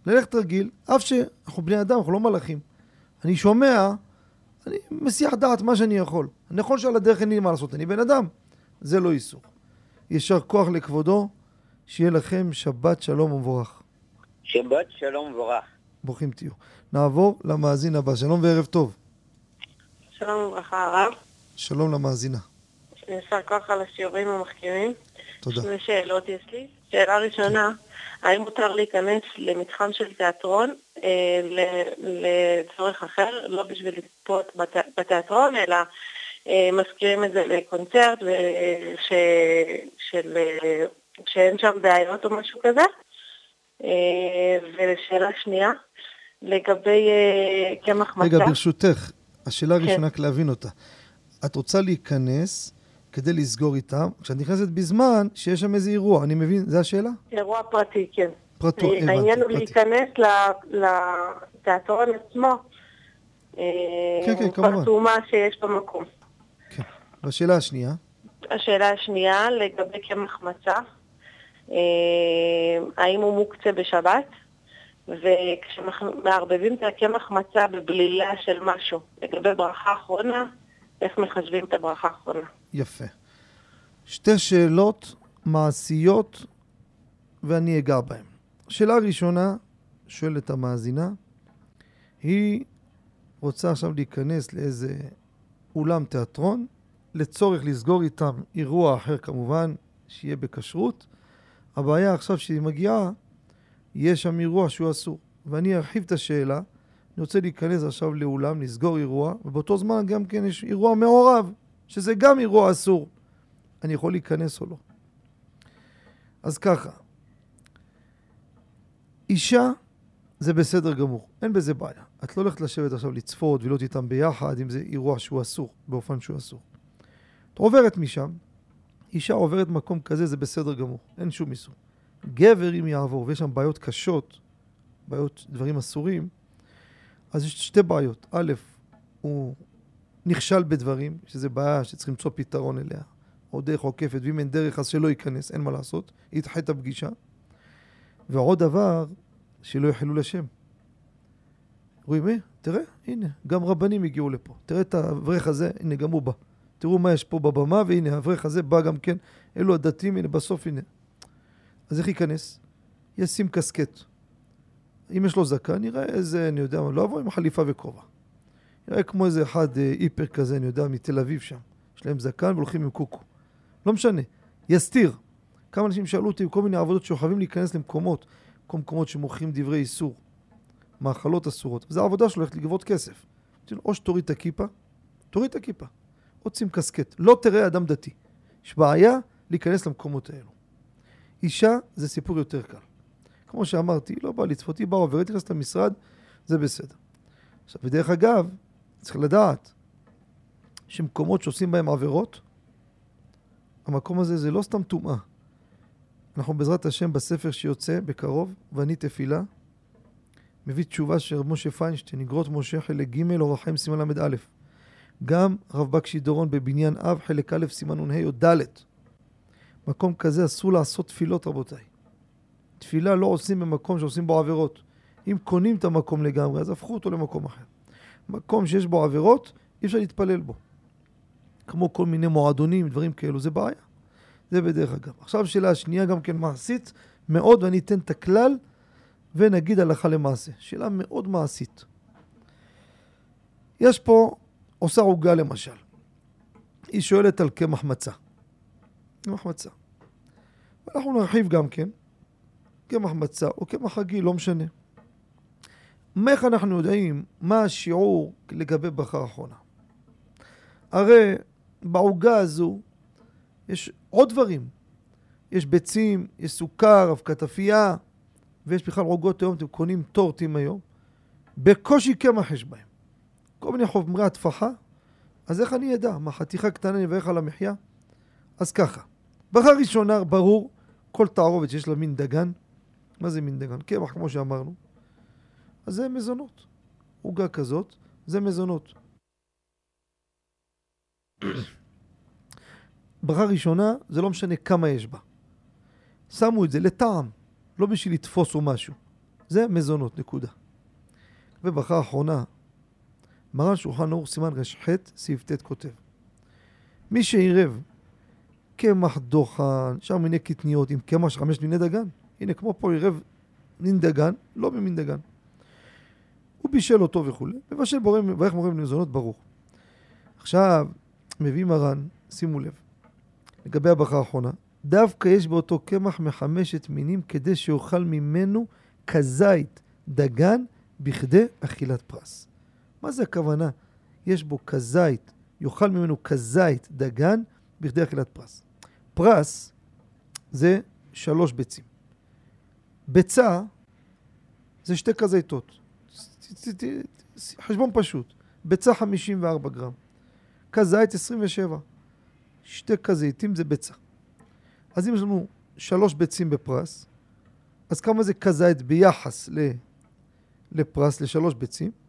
ללכת רגיל, אף שאנחנו בני אדם, אנחנו לא מלאכים. אני שומע, אני מסיח דעת מה שאני יכול. נכון שעל הדרך אין לי מה לעשות, אני בן אדם. זה לא איסור. יישר כוח לכבודו, שיהיה לכם שבת שלום ומבורך. שבת שלום וברך. ברוכים תהיו. נעבור למאזין הבא. שלום וערב טוב. שלום וברכה הרב, שלום למאזינה. יישר כוח על השיעורים המחכימים. תודה. שני שאלות יש לי. שאלה ראשונה, האם מותר להיכנס למתחם של תיאטרון אה, ל- לצורך אחר, לא בשביל לצפות בת- בתיאטרון, אלא אה, מזכירים את זה לקונצרט ו- ש- של, אה, שאין שם בעיות או משהו כזה? אה, ושאלה שנייה, לגבי אה, קמח מצה. רגע, ברשותך, השאלה כן. הראשונה, רק להבין אותה. את רוצה להיכנס כדי לסגור איתם, כשאת נכנסת בזמן שיש שם איזה אירוע, אני מבין, זה השאלה? אירוע פרטי, כן. פרטו, הבנתי, העניין הוא. להיכנס לתיאטרון עצמו. אה, כן, כן, כמובן. פרסומה שיש במקום. כן. והשאלה השנייה, השאלה השנייה, לגבי קמח מצה, אה, האם הוא מוקצה בשבת? וכשמערבבים את הקמח מצה בבלילה של משהו, לגבי ברכה אחרונה, איך מחשבים את הברכה האחרונה? יפה. שתי שאלות מעשיות, ואני אגע בהן. שאלה ראשונה, שואלת המאזינה, היא רוצה עכשיו להיכנס לאיזה אולם תיאטרון, לצורך לסגור איתם אירוע אחר כמובן, שיהיה בכשרות. הבעיה עכשיו שהיא מגיעה, יש שם אירוע שהוא אסור. ואני ארחיב את השאלה, אני רוצה להיכנס עכשיו לאולם, לסגור אירוע, ובאותו זמן גם כן יש אירוע מעורב, שזה גם אירוע אסור. אני יכול להיכנס או לא. אז ככה, אישה זה בסדר גמור, אין בזה בעיה. את לא הולכת לשבת עכשיו לצפות ולהיות איתם ביחד אם זה אירוע שהוא אסור, באופן שהוא אסור. את עוברת משם, אישה עוברת מקום כזה, זה בסדר גמור, אין שום איסור. גבר, אם יעבור, ויש שם בעיות קשות, בעיות, דברים אסורים, אז יש שתי בעיות. א', הוא נכשל בדברים, שזה בעיה שצריך למצוא פתרון אליה, או דרך עוקפת, ואם אין דרך אז שלא ייכנס, אין מה לעשות, ידחה את הפגישה. ועוד דבר, שלא יחלו לשם. רואים, אה, תראה, הנה, גם רבנים הגיעו לפה. תראה את האברך הזה, הנה, גם הוא בא. תראו מה יש פה בבמה, והנה, האברך הזה בא גם כן. אלו הדתיים, הנה, בסוף, הנה. אז איך ייכנס? ישים קסקט. אם יש לו זקן, נראה איזה, אני יודע מה, לא אבוא עם חליפה וכובע. נראה כמו איזה אחד אה, איפר כזה, אני יודע, מתל אביב שם. יש להם זקן והולכים עם קוקו. לא משנה, יסתיר. כמה אנשים שאלו אותי בכל מיני עבודות שחייבים להיכנס למקומות, כל מקומות שמוכרים דברי איסור, מאכלות אסורות. זו העבודה שלו, הולכת לגבות כסף. או שתוריד את הכיפה, תוריד את הכיפה. או שים קסקט. לא תראה אדם דתי. יש בעיה להיכנס למקומות האלו. אישה זה סיפור יותר קל. כמו שאמרתי, לא באה לצפות, היא באה עוברת, נכנסת למשרד, זה בסדר. עכשיו, ודרך אגב, צריך לדעת שמקומות שעושים בהם עבירות, המקום הזה זה לא סתם טומאה. אנחנו בעזרת השם בספר שיוצא בקרוב, ואני תפילה, מביא תשובה של משה פיינשטיין, אגרות משה חלק ג' אורחיים סימן ל"א. גם רב בקשי דורון בבניין אב חלק א' סימן נ"ה או ד'. מקום כזה אסור לעשות תפילות רבותיי. תפילה לא עושים במקום שעושים בו עבירות. אם קונים את המקום לגמרי, אז הפכו אותו למקום אחר. מקום שיש בו עבירות, אי אפשר להתפלל בו. כמו כל מיני מועדונים, דברים כאלו, זה בעיה. זה בדרך אגב. עכשיו שאלה השנייה גם כן מעשית מאוד, ואני אתן את הכלל ונגיד הלכה למעשה. שאלה מאוד מעשית. יש פה, עושה עוגה למשל. היא שואלת על קמח מצה. קמח מצה. אנחנו נרחיב גם כן, קמח מצה או קמח רגיל, לא משנה. איך אנחנו יודעים מה השיעור לגבי ברכה האחרונה? הרי בעוגה הזו יש עוד דברים. יש ביצים, יש סוכר, אבקת אפייה, ויש בכלל עוגות היום, אתם קונים טורטים היום. בקושי קמח יש בהם. כל מיני חומרי התפחה. אז איך אני אדע? מה, חתיכה קטנה נברך על המחיה? אז ככה, ברכה ראשונה, ברור, כל תערובת שיש לה מין דגן, מה זה מין דגן? קמח, כמו שאמרנו. אז זה מזונות. עוגה כזאת, זה מזונות. ברכה ראשונה, זה לא משנה כמה יש בה. שמו את זה לטעם, לא בשביל לתפוס או משהו. זה מזונות, נקודה. וברכה אחרונה, מרן שולחן אור סימן ר"ח, סעיף ט' כותב מי שעירב קמח דוחן, שם מיני קטניות עם קמח של חמש מיני דגן, הנה כמו פה עירב מין דגן, לא במין דגן. הוא בישל אותו וכולי, מבשל בורם, ואיך מורים למזונות ברוך. עכשיו, מביא מרן, שימו לב, לגבי הברכה האחרונה, דווקא יש באותו קמח מחמשת מינים כדי שיאכל ממנו כזית דגן בכדי אכילת פרס. מה זה הכוונה? יש בו כזית, יאכל ממנו כזית דגן בכדי אכילת פרס. פרס זה שלוש ביצים. ביצה זה שתי כזיתות. חשבון פשוט. ביצה 54 גרם. כזית 27. שתי כזיתים זה ביצה. אז אם יש לנו שלוש ביצים בפרס, אז כמה זה כזית ביחס לפרס, לשלוש ביצים?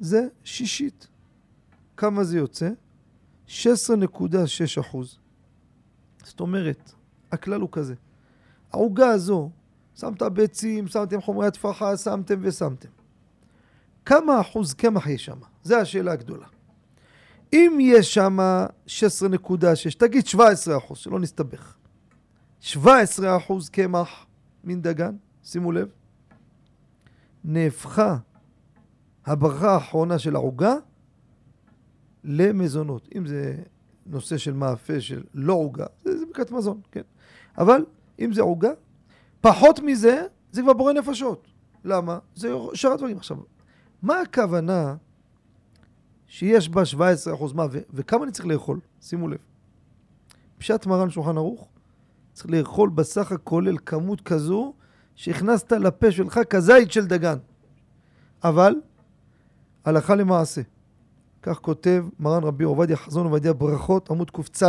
זה שישית. כמה זה יוצא? 16.6 אחוז. זאת אומרת, הכלל הוא כזה. העוגה הזו, שמת ביצים, שמתם חומרי התפחה, שמתם ושמתם. כמה אחוז קמח יש שם? זו השאלה הגדולה. אם יש שם 16.6, תגיד 17 אחוז, שלא נסתבך. 17 אחוז קמח מן דגן, שימו לב, נהפכה הברכה האחרונה של העוגה למזונות. אם זה נושא של מאפה של לא עוגה, זה, זה ברכת מזון, כן. אבל אם זה עוגה, פחות מזה, זה כבר בורא נפשות. למה? זה שאר הדברים. עכשיו, מה הכוונה שיש בה 17% מה, ו- וכמה אני צריך לאכול? שימו לב. פשט מרן שולחן ערוך, צריך לאכול בסך הכולל כמות כזו שהכנסת לפה שלך כזית של דגן. אבל, הלכה למעשה. כך כותב מרן רבי עובדיה חזון עובדיה ברכות, עמוד קצ.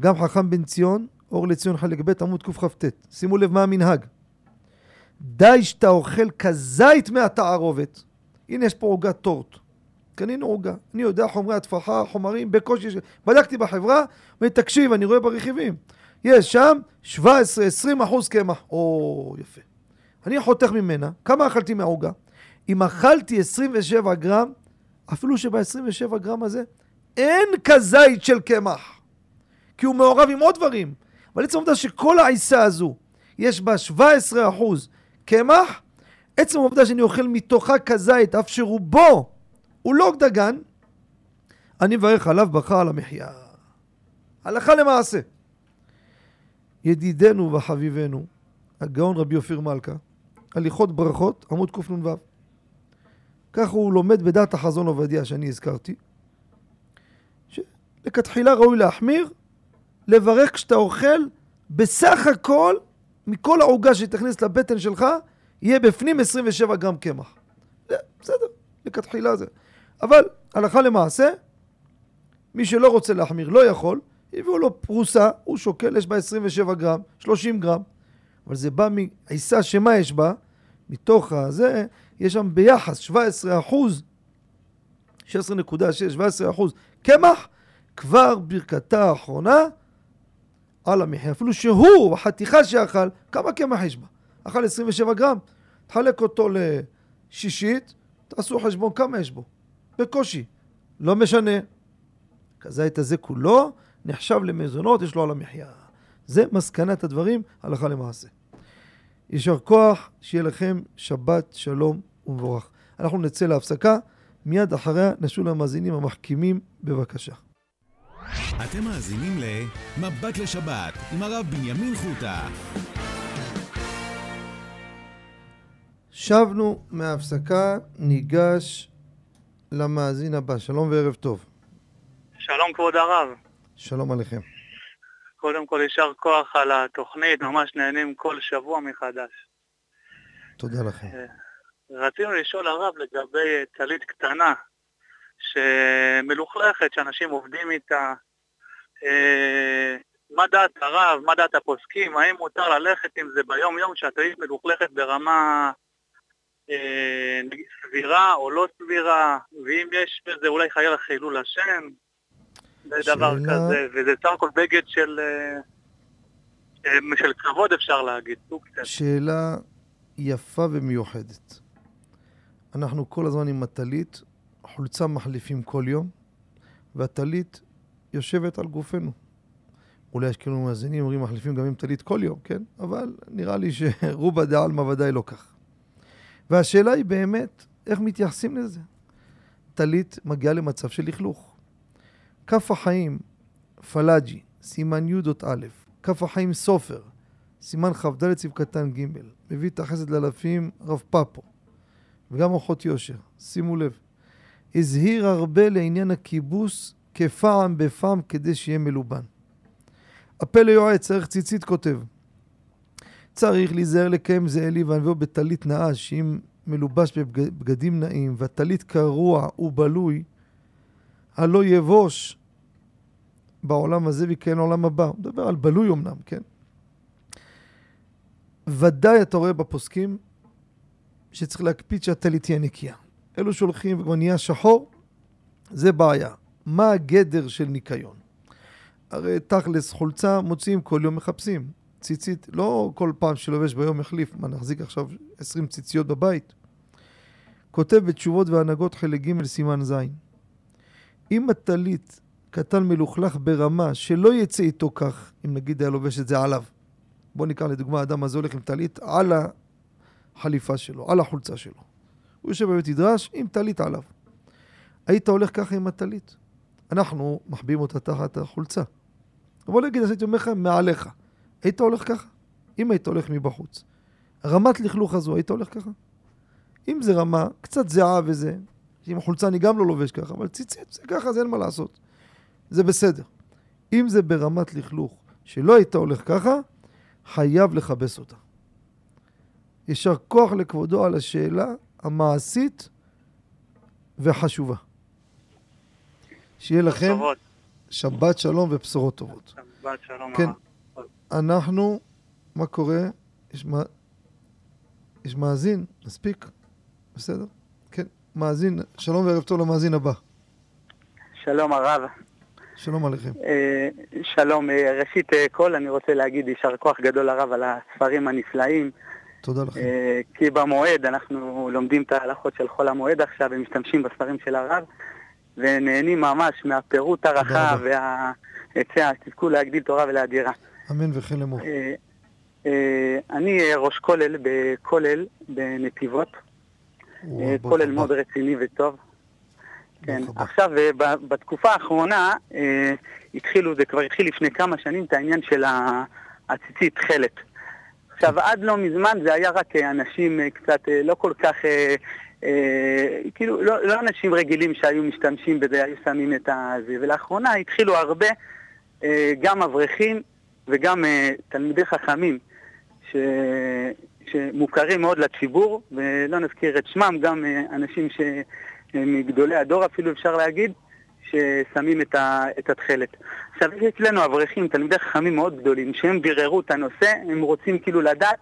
גם חכם בן ציון, אור לציון חלק ב', עמוד קכ"ט. שימו לב מה המנהג. די שאתה אוכל כזית מהתערובת. הנה יש פה עוגת טורט. קנינו עוגה. אני יודע חומרי התפחה, חומרים בקושי. בדקתי בחברה, ואומרים, תקשיב, אני רואה ברכיבים. יש שם 17-20 אחוז קמח. או, יפה. אני חותך ממנה, כמה אכלתי מהעוגה? אם אכלתי 27 גרם, אפילו שב-27 גרם הזה אין כזית של קמח, כי הוא מעורב עם עוד דברים. אבל עצם העובדה שכל העיסה הזו, יש בה 17 אחוז קמח, עצם העובדה שאני אוכל מתוכה כזית, אף שרובו הוא לא דגן, אני מברך עליו ברכה על המחיה. הלכה למעשה. ידידנו וחביבנו, הגאון רבי אופיר מלכה, הליכות ברכות, עמוד קנ"ו. כך הוא לומד בדעת החזון עובדיה שאני הזכרתי, שלכתחילה ראוי להחמיר, לברך כשאתה אוכל, בסך הכל, מכל העוגה שתכניס לבטן שלך, יהיה בפנים 27 גרם קמח. בסדר, לכתחילה זה. אבל הלכה למעשה, מי שלא רוצה להחמיר לא יכול, הביאו לו פרוסה, הוא שוקל, יש בה 27 גרם, 30 גרם, אבל זה בא מעיסה שמה יש בה? מתוך הזה, יש שם ביחס 17 אחוז, 16.6, 17 אחוז קמח, כבר ברכתה האחרונה על המחיה. אפילו שהוא, החתיכה שאכל, כמה קמח יש בה? אכל 27 גרם, תחלק אותו לשישית, תעשו חשבון כמה יש בו. בקושי. לא משנה. כזית הזה כולו נחשב למזונות, יש לו על המחיה. זה מסקנת הדברים, הלכה למעשה. יישר כוח, שיהיה לכם שבת שלום ומבורך. אנחנו נצא להפסקה, מיד אחריה נשול למאזינים המחכימים, בבקשה. אתם מאזינים ל"מבט לשבת" עם הרב בנימין חוטה. שבנו מההפסקה, ניגש למאזין הבא. שלום וערב טוב. שלום כבוד הרב. שלום עליכם. קודם כל יישר כוח על התוכנית, ממש נהנים כל שבוע מחדש. תודה לכם. רצינו לשאול הרב לגבי טלית קטנה שמלוכלכת, שאנשים עובדים איתה. אה, מה דעת הרב, מה דעת הפוסקים, האם מותר ללכת עם זה ביום-יום שהטלית מלוכלכת ברמה אה, סבירה או לא סבירה, ואם יש בזה אולי חייל חילול השם, זה שאלה- דבר כזה, וזה סך הכל בגד של, אה, אה, של כבוד אפשר להגיד, סוג של. שאלה יפה ומיוחדת. אנחנו כל הזמן עם הטלית, חולצה מחליפים כל יום, והטלית יושבת על גופנו. אולי יש כאילו מאזינים אומרים מחליפים גם עם טלית כל יום, כן? אבל נראה לי שרובה דעלמא ודאי לא כך. והשאלה היא באמת, איך מתייחסים לזה? טלית מגיעה למצב של לכלוך. כף החיים, פלאג'י, סימן י"א, כף החיים סופר, סימן כ"ד סעיף קטן ג', מביא את החסד לאלפים רב פפו, וגם אורחות יושר, שימו לב. הזהיר הרבה לעניין הכיבוס כפעם בפעם כדי שיהיה מלובן. הפה ליועץ, צריך ציצית כותב. צריך להיזהר לקיים זה אלי וענווהו בטלית נאה, שאם מלובש בבגדים נאים והטלית קרוע ובלוי, הלא יבוש בעולם הזה ויקיים לעולם הבא. הוא מדבר על בלוי אמנם, כן? ודאי אתה רואה בפוסקים שצריך להקפיד שהטלית תהיה נקייה. אלו שהולכים וכבר נהיה שחור, זה בעיה. מה הגדר של ניקיון? הרי תכלס חולצה מוציאים כל יום מחפשים. ציצית, לא כל פעם שלובש ביום מחליף, מה נחזיק עכשיו 20 ציציות בבית? כותב בתשובות והנהגות חלק ג' סימן ז' אם הטלית קטן מלוכלך ברמה שלא יצא איתו כך, אם נגיד היה לובש את זה עליו. בוא ניקח לדוגמה, האדם הזה הולך עם טלית על החליפה שלו, על החולצה שלו. הוא יושב בבית מדרש עם טלית עליו. היית הולך ככה עם הטלית. אנחנו מחביאים אותה תחת החולצה. אבל נגיד, אז הייתי אומר לך, מעליך. היית הולך ככה? אם היית הולך מבחוץ. רמת לכלוך הזו, היית הולך ככה? אם זה רמה, קצת זיעה וזה, עם החולצה אני גם לא לובש ככה, אבל ציצית, זה ככה, זה אין מה לעשות. זה בסדר. אם זה ברמת לכלוך שלא היית הולך ככה, חייב לכבס אותה. יישר כוח לכבודו על השאלה המעשית והחשובה. שיהיה לכם. שבת שלום ובשורות טובות. שבת שלום כן. אנחנו, מה קורה? יש, מה... יש מאזין, מספיק? בסדר? כן, מאזין, שלום וערב טוב למאזין הבא. שלום הרב. שלום עליכם. אה, שלום, אה, ראשית אה, כל אני רוצה להגיד יישר כוח גדול הרב על הספרים הנפלאים, תודה לכם. אה, כי במועד אנחנו לומדים את ההלכות של חול המועד עכשיו ומשתמשים בספרים של הרב, ונהנים ממש מהפירוט הרחב וההיצע, תזכו להגדיל תורה ולהדירה. אמן וכן לאמור. אה, אה, אני ראש כולל בכולל בנתיבות, כולל. מאוד רציני וטוב. כן. עכשיו, בתקופה האחרונה התחילו, זה כבר התחיל לפני כמה שנים, את העניין של ה- הציצית תכלת. עכשיו, עד לא מזמן זה היה רק אה, אנשים אה, קצת אה, לא כל כך, כאילו, לא, לא אנשים רגילים שהיו משתמשים בזה, היו שמים את הזה, ולאחרונה התחילו הרבה, גם אברכים וגם תלמידי חכמים, ש... שמוכרים מאוד לציבור, ולא נזכיר את שמם, גם אנשים שמגדולי הדור אפילו אפשר להגיד, ששמים את, ה... את התכלת. עכשיו, יש אצלנו אברכים, תלמידי חכמים מאוד גדולים, שהם ביררו את הנושא, הם רוצים כאילו לדעת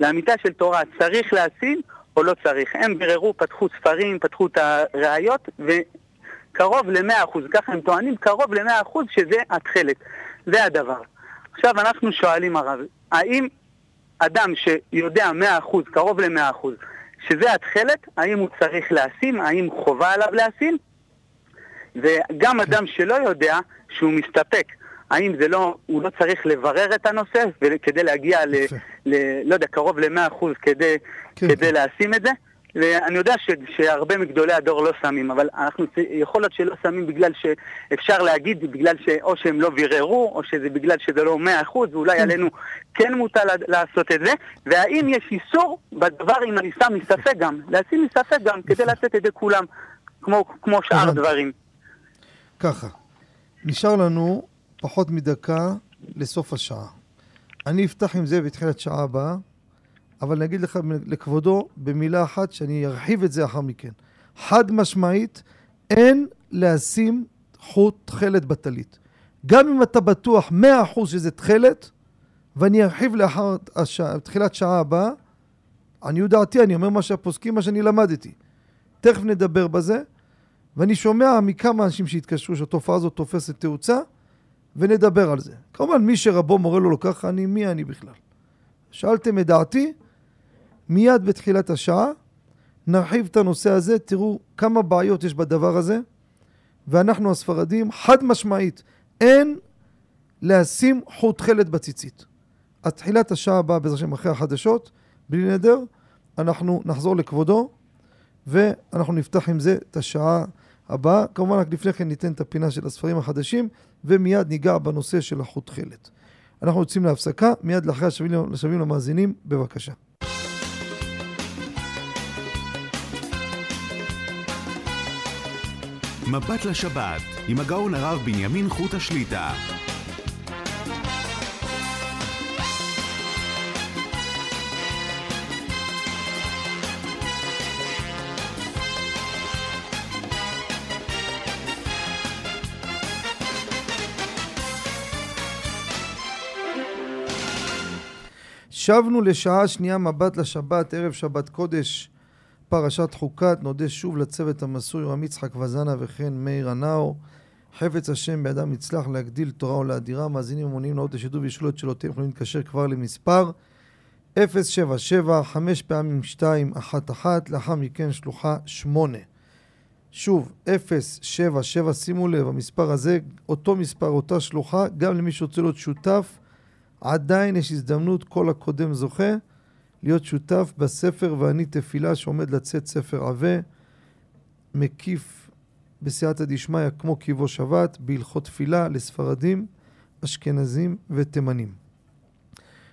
לאמיתה של תורה, צריך להשים או לא צריך. הם ביררו, פתחו ספרים, פתחו את הראיות, וקרוב ל-100%, ככה הם טוענים, קרוב ל-100% שזה התכלת. זה הדבר. עכשיו אנחנו שואלים הרב, האם אדם שיודע 100%, קרוב ל-100%, שזה התכלת, האם הוא צריך להשים, האם חובה עליו להשים? וגם אדם שלא יודע שהוא מסתפק, האם זה לא, הוא לא צריך לברר את הנושא כדי להגיע ל. ל... לא יודע, קרוב ל-100% כדי, כן, כדי כן. לשים את זה? ואני יודע ש, שהרבה מגדולי הדור לא שמים, אבל אנחנו, יכול להיות שלא שמים בגלל שאפשר להגיד, בגלל שאו שהם לא ביררו, או שזה בגלל שזה לא 100%, ואולי עלינו כן מוטל לעשות את זה, והאם יש איסור בדבר אם אני שם מספק גם, לשים מספק גם, כדי לתת את זה כולם, כמו, כמו שאר הבנתי. ככה, נשאר לנו פחות מדקה לסוף השעה. אני אפתח עם זה בתחילת שעה הבאה, אבל אני אגיד לך לכבודו במילה אחת שאני ארחיב את זה לאחר מכן. חד משמעית, אין לשים חוט תכלת בטלית. גם אם אתה בטוח 100% שזה תכלת, ואני ארחיב לאחר השע, תחילת שעה הבאה, עניות דעתי, אני אומר מה שהפוסקים, מה שאני למדתי. תכף נדבר בזה, ואני שומע מכמה אנשים שהתקשרו שהתופעה הזאת תופסת תאוצה, ונדבר על זה. כמובן, מי שרבו מורה לו לא ככה, אני, מי אני בכלל? שאלתם את דעתי, מיד בתחילת השעה נרחיב את הנושא הזה, תראו כמה בעיות יש בדבר הזה, ואנחנו הספרדים, חד משמעית, אין לשים חוט תכלת בציצית. אז תחילת השעה הבאה, בעזרת השם, אחרי החדשות, בלי נדר, אנחנו נחזור לכבודו, ואנחנו נפתח עם זה את השעה הבאה. כמובן, רק לפני כן ניתן את הפינה של הספרים החדשים, ומיד ניגע בנושא של החוט תכלת. אנחנו יוצאים להפסקה, מיד לאחרי השבים למאזינים, בבקשה. מבט לשבת, עם הגאון הרב בנימין חוט השליטה. שבנו לשעה שנייה מבט לשבת, ערב שבת קודש, פרשת חוקת, נודה שוב לצוות המסור יורם יצחק וזנה וכן מאיר הנאו. חפץ השם בידם יצלח להגדיל תורה ולאדירה, מאזינים המונים לאות השידור וישאלו את שאלותיהם, יכולים להתקשר כבר למספר 077 5 פעמים 2 1 1, לאחר מכן שלוחה 8. שוב, 077, שימו לב, המספר הזה, אותו מספר, אותה שלוחה, גם למי שרוצה להיות שותף, עדיין יש הזדמנות, כל הקודם זוכה, להיות שותף בספר ואני תפילה שעומד לצאת ספר עבה, מקיף בסייעתא דשמיא כמו קיבו שבת, בהלכות תפילה לספרדים, אשכנזים ותימנים.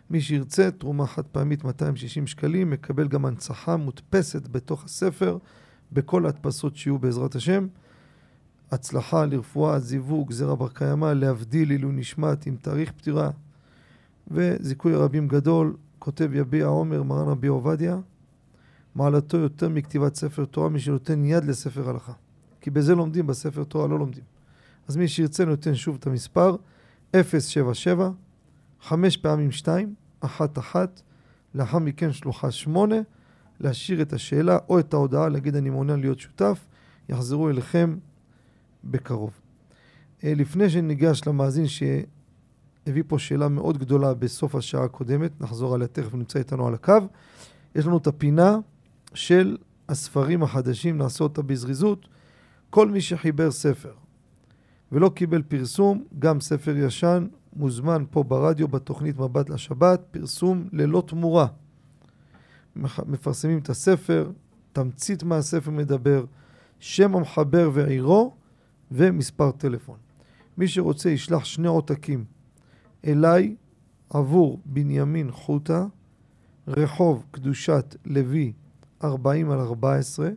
מי שירצה, תרומה חד פעמית 260 שקלים, מקבל גם הנצחה מודפסת בתוך הספר, בכל ההדפסות שיהיו בעזרת השם. הצלחה לרפואה, זיווג, זרע בר קיימא, להבדיל עילוי נשמת עם תאריך פטירה וזיכוי רבים גדול, כותב יביע עומר, מרן רבי עובדיה, מעלתו יותר מכתיבת ספר תורה, מי שנותן יד לספר הלכה. כי בזה לומדים, בספר תורה לא לומדים. אז מי שירצה נותן שוב את המספר, 077, 5 פעמים 2, 1 1, לאחר מכן שלוחה 8, להשאיר את השאלה או את ההודעה, להגיד אני מעוניין להיות שותף, יחזרו אליכם בקרוב. אה, לפני שניגש למאזין שהביא פה שאלה מאוד גדולה בסוף השעה הקודמת, נחזור עליה תכף, נמצא איתנו על הקו. יש לנו את הפינה של הספרים החדשים, נעשה אותה בזריזות. כל מי שחיבר ספר ולא קיבל פרסום, גם ספר ישן, מוזמן פה ברדיו בתוכנית מבט לשבת, פרסום ללא תמורה. מפרסמים את הספר, תמצית מהספר מדבר, שם המחבר ועירו ומספר טלפון. מי שרוצה ישלח שני עותקים אליי עבור בנימין חוטה, רחוב קדושת לוי 40 על 14,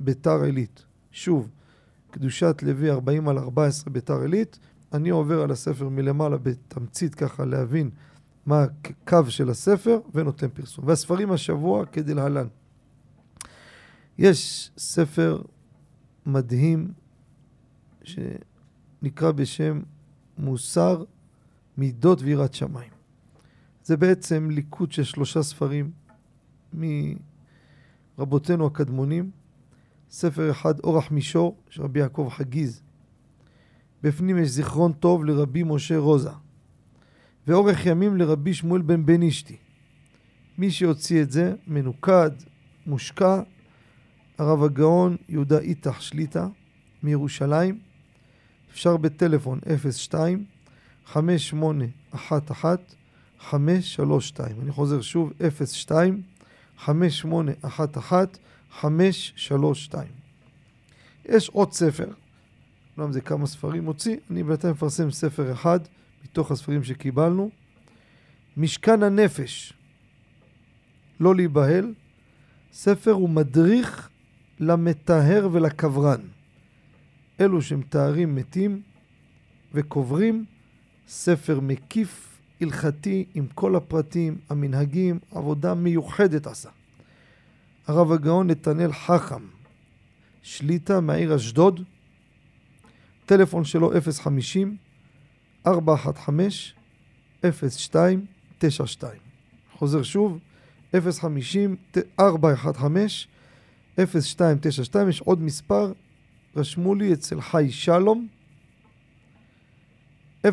ביתר עילית. שוב, קדושת לוי 40 על 14 ביתר עילית. אני עובר על הספר מלמעלה בתמצית ככה להבין מה הקו של הספר ונותן פרסום. והספרים השבוע כדלהלן. יש ספר מדהים שנקרא בשם מוסר מידות ויראת שמיים. זה בעצם ליקוד של שלושה ספרים מרבותינו הקדמונים. ספר אחד, אורח מישור, של רבי יעקב חגיז. בפנים יש זיכרון טוב לרבי משה רוזה. ואורך ימים לרבי שמואל בן בן אשתי. מי שהוציא את זה, מנוקד, מושקע, הרב הגאון יהודה איתך שליטה מירושלים. אפשר בטלפון 02 5811 532. אני חוזר שוב, 02 5811 532. יש עוד ספר, אומנם זה כמה ספרים מוציא, אני בינתיים מפרסם ספר אחד מתוך הספרים שקיבלנו. משכן הנפש, לא להיבהל, ספר הוא מדריך למטהר ולקברן. אלו שמתארים מתים וקוברים, ספר מקיף, הלכתי, עם כל הפרטים, המנהגים, עבודה מיוחדת עשה. הרב הגאון נתנאל חכם, שליטה מהעיר אשדוד, טלפון שלו 050 415 0292. חוזר שוב, 050 415 0292, יש עוד מספר, רשמו לי אצל חי שלום, 054-8465-439.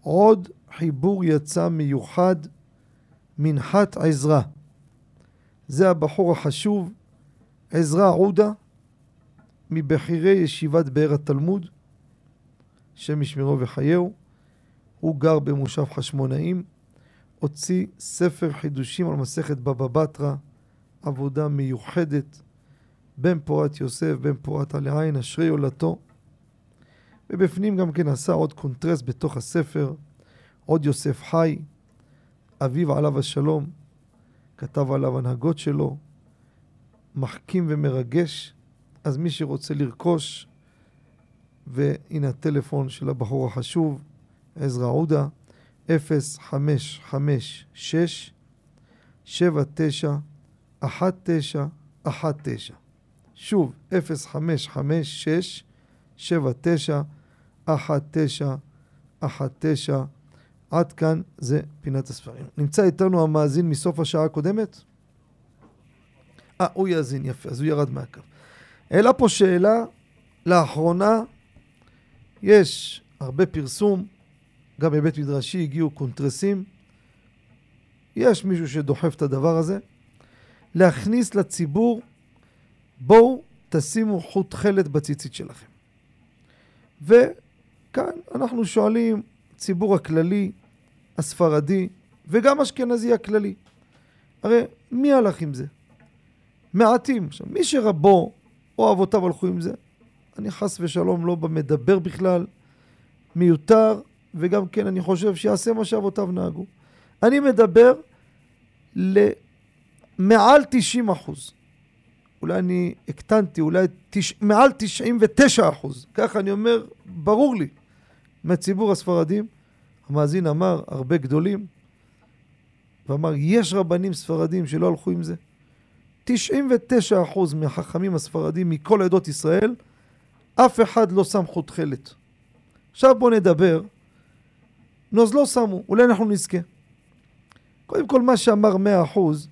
עוד חיבור יצא מיוחד, מנחת עזרא. זה הבחור החשוב, עזרא עודה, מבכירי ישיבת באר התלמוד, שם ישמרו וחייהו. הוא גר במושב חשמונאים, הוציא ספר חידושים על מסכת בבא בתרא, עבודה מיוחדת, בן פורת יוסף, בן פורת עלי עין, אשרי יולדתו. ובפנים גם כן עשה עוד קונטרס בתוך הספר, עוד יוסף חי, אביו עליו השלום, כתב עליו הנהגות שלו, מחכים ומרגש, אז מי שרוצה לרכוש, והנה הטלפון של הבחור החשוב, עזרא עודה, 0556 79 1919 שוב, 0556 79 1919 עד כאן זה פינת הספרים. נמצא איתנו המאזין מסוף השעה הקודמת? אה, הוא יאזין, יפה, אז הוא ירד מהקו. העלה פה שאלה, לאחרונה יש הרבה פרסום, גם בבית מדרשי הגיעו קונטרסים. יש מישהו שדוחף את הדבר הזה. להכניס לציבור, בואו תשימו חוט חלת בציצית שלכם. וכאן אנחנו שואלים, ציבור הכללי, הספרדי, וגם אשכנזי הכללי. הרי מי הלך עם זה? מעטים. עכשיו, מי שרבו או אבותיו הלכו עם זה, אני חס ושלום לא במדבר בכלל, מיותר, וגם כן אני חושב שיעשה מה שאבותיו נהגו. אני מדבר למעל 90 אחוז. אולי אני הקטנתי, אולי תש... מעל 99 אחוז. ככה אני אומר, ברור לי, מהציבור הספרדים. המאזין אמר, הרבה גדולים, ואמר, יש רבנים ספרדים שלא הלכו עם זה. 99 אחוז מהחכמים הספרדים מכל עדות ישראל, אף אחד לא שם חוט חלת. עכשיו בואו נדבר נו, אז לא שמו, אולי אנחנו נזכה. קודם כל, מה שאמר מאה אחוז,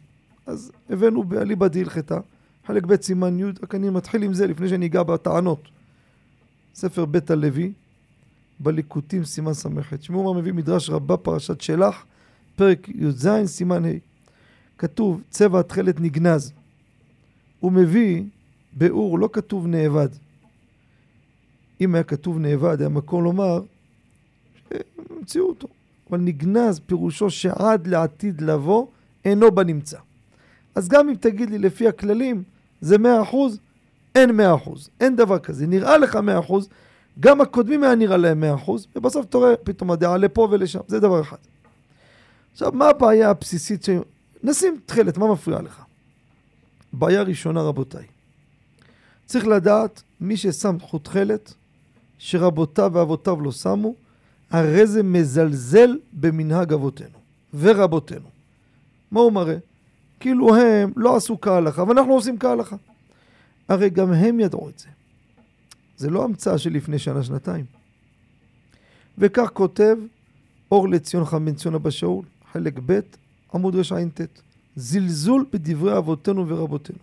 אז הבאנו באליבא דהלכתה, חלק ב' סימן י', רק אני מתחיל עם זה לפני שאני אגע בטענות. ספר בית הלוי, בליקוטים סימן ס"ח. שמעו מה מביא מדרש רבה פרשת שלח, פרק י"ז סימן ה'. כתוב צבע התכלת נגנז. הוא מביא באור, לא כתוב נאבד. אם היה כתוב נאבד, היה מקום לומר המציאו אותו. אבל נגנז פירושו שעד לעתיד לבוא אינו בנמצא. אז גם אם תגיד לי לפי הכללים זה מאה אחוז, אין מאה אחוז. אין דבר כזה. נראה לך מאה אחוז, גם הקודמים היה נראה להם מאה אחוז, ובסוף אתה רואה פתאום הדעה לפה ולשם. זה דבר אחד. עכשיו, מה הבעיה הבסיסית ש... נשים תכלת, מה מפריע לך? בעיה ראשונה, רבותיי. צריך לדעת, מי ששם חוט תכלת, שרבותיו ואבותיו לא שמו, הרי זה מזלזל במנהג אבותינו ורבותינו. מה הוא מראה? כאילו הם לא עשו כהלכה, ואנחנו עושים כהלכה. הרי גם הם ידעו את זה. זה לא המצאה של לפני שנה-שנתיים. וכך כותב אור לציון חם בן ציון אבא שאול, חלק ב', עמוד רע"ט. זלזול בדברי אבותינו ורבותינו.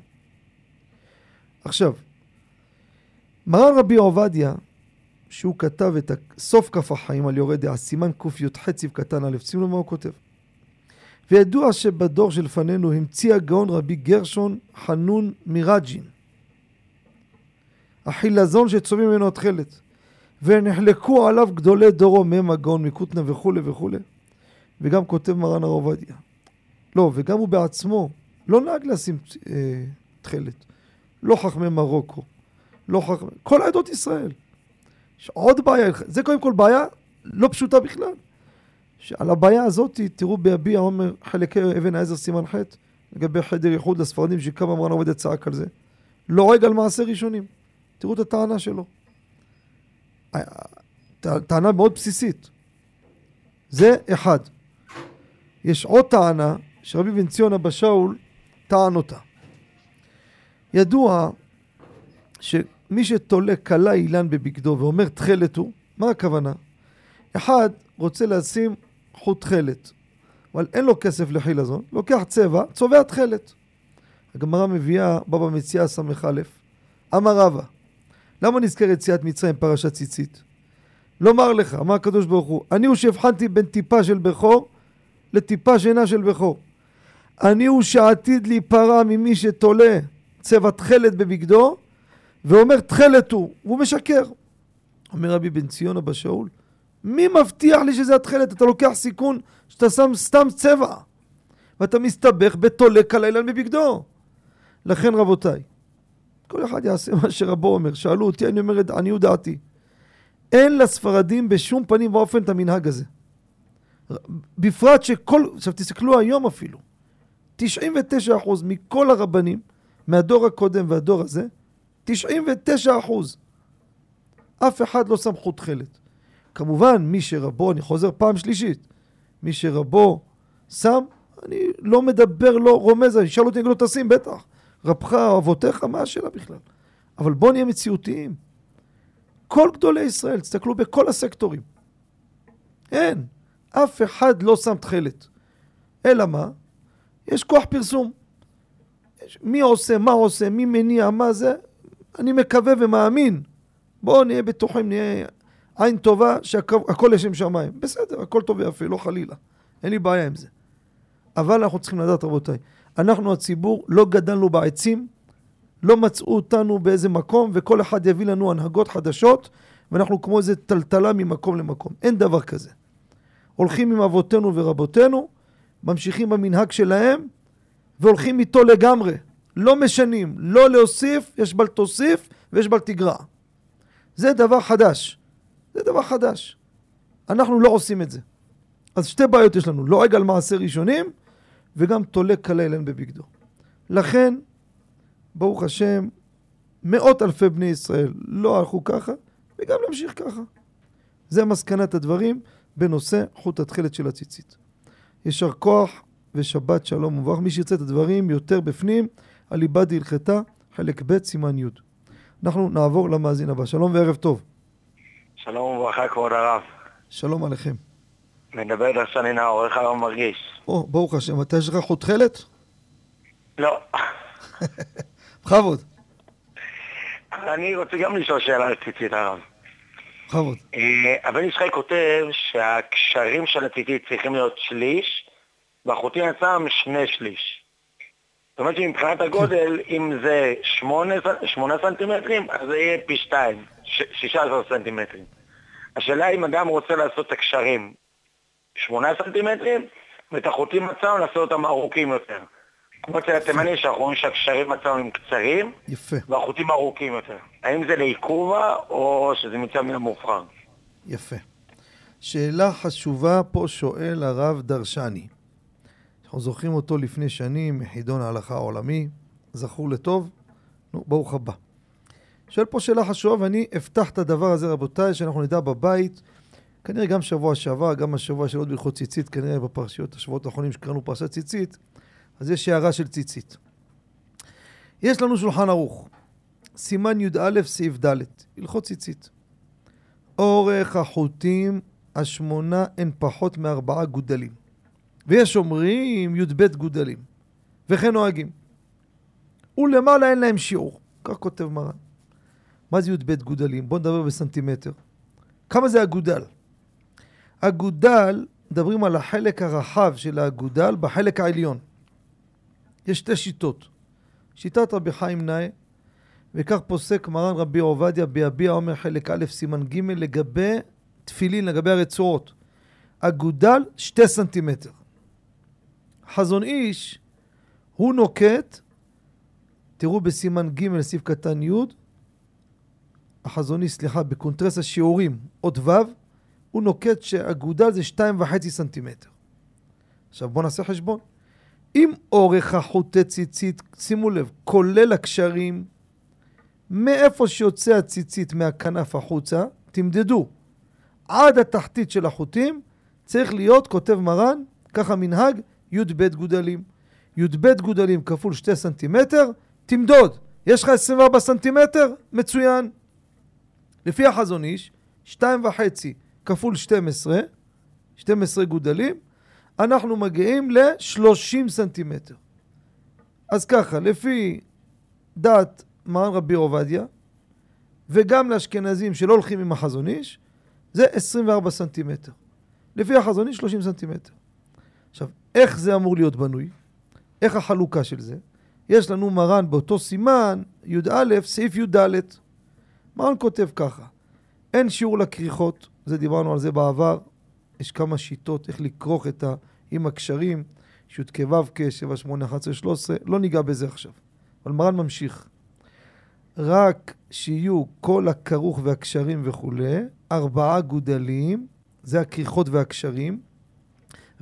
עכשיו, מרן רבי עובדיה שהוא כתב את סוף כף החיים על יורד דעה, סימן קי"ח ציב קטן א', שימו מה הוא כותב. וידוע שבדור שלפנינו המציא הגאון רבי גרשון חנון מרג'ין, החילזון שצובעים ממנו התכלת, ונחלקו עליו גדולי דורו מהם הגאון מקוטנה וכולי וכולי, וגם כותב מרן הר עובדיה. לא, וגם הוא בעצמו לא נהג לשים אה, תכלת. לא חכמי מרוקו, לא חכמי... כל עדות ישראל. יש עוד בעיה, זה קודם כל בעיה לא פשוטה בכלל. שעל הבעיה הזאת, תראו ביביע עומר חלקי אבן העזר סימן ח' לגבי חדר ייחוד לספרדים שכמה מרן עובד צעק על זה. לא רגע על מעשה ראשונים. תראו את הטענה שלו. טענה מאוד בסיסית. זה אחד. יש עוד טענה שרבי בן ציון אבא שאול טען אותה. ידוע ש... מי שתולה כלה אילן בבגדו ואומר תכלת הוא, מה הכוונה? אחד רוצה לשים חוט תכלת, אבל אין לו כסף לחילזון, לוקח צבע, צובע תכלת. הגמרא מביאה בבא מציאה ס"א, אמר רבא, למה נזכר יציאת מצרים פרשת ציצית? לומר לך, אמר הקדוש ברוך הוא, אני הוא שהבחנתי בין טיפה של בכור לטיפה שינה של בכור. אני הוא שעתיד להיפרע ממי שתולה צבע תכלת בבגדו ואומר תכלת הוא, והוא משקר. אומר רבי בן ציון אבא שאול, מי מבטיח לי שזה התכלת? אתה לוקח סיכון שאתה שם סתם צבע ואתה מסתבך בתולה כלילן בבגדו. לכן רבותיי, כל אחד יעשה מה שרבו אומר. שאלו אותי, אני אומר את עניות דעתי. אין לספרדים בשום פנים ואופן את המנהג הזה. בפרט שכל, עכשיו תסתכלו היום אפילו, 99% מכל הרבנים, מהדור הקודם והדור הזה, 99%. אף אחד לא שם חוט תכלת. כמובן, מי שרבו, אני חוזר פעם שלישית, מי שרבו שם, אני לא מדבר, לא רומז, ישאל אותי, אני לא תשים, בטח. רבך אבותיך, מה השאלה בכלל? אבל בואו נהיה מציאותיים. כל גדולי ישראל, תסתכלו בכל הסקטורים. אין. אף אחד לא שם תכלת. אלא מה? יש כוח פרסום. יש, מי עושה, מה עושה, מי מניע, מה זה? אני מקווה ומאמין. בואו נהיה בטוחים, נהיה עין טובה שהכל לשם שמיים. בסדר, הכל טוב ויפה, לא חלילה. אין לי בעיה עם זה. אבל אנחנו צריכים לדעת, רבותיי, אנחנו הציבור לא גדלנו בעצים, לא מצאו אותנו באיזה מקום, וכל אחד יביא לנו הנהגות חדשות, ואנחנו כמו איזה טלטלה ממקום למקום. אין דבר כזה. הולכים עם אבותינו ורבותינו, ממשיכים במנהג שלהם, והולכים איתו לגמרי. לא משנים, לא להוסיף, יש בל תוסיף ויש בל תגרע. זה דבר חדש. זה דבר חדש. אנחנו לא עושים את זה. אז שתי בעיות יש לנו, לועג על מעשה ראשונים, וגם תולה כלילן בבגדו. לכן, ברוך השם, מאות אלפי בני ישראל לא הלכו ככה, וגם להמשיך ככה. זה מסקנת הדברים בנושא חוט התכלת של הציצית. יישר כוח ושבת שלום וברוך. מי שירצה את הדברים יותר בפנים, הליבה דהלכתה, חלק ב', סימן י'. אנחנו נעבור למאזין הבא. שלום וערב טוב. שלום וברכה, כבוד הרב. שלום עליכם. מדבר דרשני נאור, איך הרב מרגיש? או, ברוך השם, אתה יש לך חוט תכלת? לא. בכבוד, אני רוצה גם לשאול שאלה על ציצית הרב. בכבוד. אה, הבן ישחק כותב שהקשרים של הציצית צריכים להיות שליש, והחוטים עצמם שני שליש. זאת אומרת שמבחינת הגודל, אם זה שמונה, שמונה סנטימטרים, אז זה יהיה פי שתיים, ש- 16 סנטימטרים. השאלה אם אדם רוצה לעשות את הקשרים שמונה סנטימטרים, ואת החוטים עצמם לעשות אותם ארוכים יותר. כמו אצל התימני שאנחנו רואים שהקשרים עצמם הם קצרים, יפה, והחוטים ארוכים יותר. האם זה לעיכובה, או שזה מצד מן המאוחר? יפה. שאלה חשובה פה שואל הרב דרשני. אנחנו זוכרים אותו לפני שנים מחידון ההלכה העולמי, זכור לטוב, נו, ברוך הבא. שואל פה שאלה חשובה ואני אפתח את הדבר הזה רבותיי, שאנחנו נדע בבית, כנראה גם שבוע שעבר, גם השבוע של עוד בהלכות ציצית, כנראה בפרשיות, השבועות האחרונים שקראנו פרשת ציצית, אז יש הערה של ציצית. יש לנו שולחן ערוך, סימן י"א סעיף ד', הלכות ציצית. אורך החוטים השמונה הן פחות מארבעה גודלים. ויש אומרים י"ב גודלים, וכן נוהגים. ולמעלה אין להם שיעור, כך כותב מרן. מה זה י"ב גודלים? בואו נדבר בסנטימטר. כמה זה אגודל? אגודל, מדברים על החלק הרחב של האגודל בחלק העליון. יש שתי שיטות. שיטת רבי חיים נאה, וכך פוסק מרן רבי עובדיה ביביע אומר חלק א' סימן ג' לגבי תפילין, לגבי הרצועות. אגודל שתי סנטימטר. חזון איש, הוא נוקט, תראו בסימן ג' סעיף קטן י', החזון איש, סליחה, בקונטרס השיעורים, עוד ו', הוא נוקט שאגודל זה שתיים וחצי סנטימטר. עכשיו בואו נעשה חשבון. אם אורך החוטי ציצית, שימו לב, כולל הקשרים, מאיפה שיוצא הציצית מהכנף החוצה, תמדדו, עד התחתית של החוטים, צריך להיות, כותב מרן, ככה מנהג, י"ב גודלים. י"ב גודלים כפול שתי סנטימטר, תמדוד, יש לך 24 סנטימטר? מצוין. לפי החזון איש, 2.5 כפול 12, 12 גודלים, אנחנו מגיעים ל-30 סנטימטר. אז ככה, לפי דעת מרן רבי עובדיה, וגם לאשכנזים שלא הולכים עם החזון איש, זה 24 סנטימטר. לפי החזון איש 30 סנטימטר. עכשיו, איך זה אמור להיות בנוי? איך החלוקה של זה? יש לנו מרן באותו סימן, י"א, סעיף י"ד. מרן כותב ככה, אין שיעור לכריכות, זה דיברנו על זה בעבר, יש כמה שיטות איך לכרוך את ה... עם הקשרים, י"כ ו"ק, 7, 8, 11, 13, לא ניגע בזה עכשיו. אבל מרן ממשיך. רק שיהיו כל הכרוך והקשרים וכולי, ארבעה גודלים, זה הכריכות והקשרים,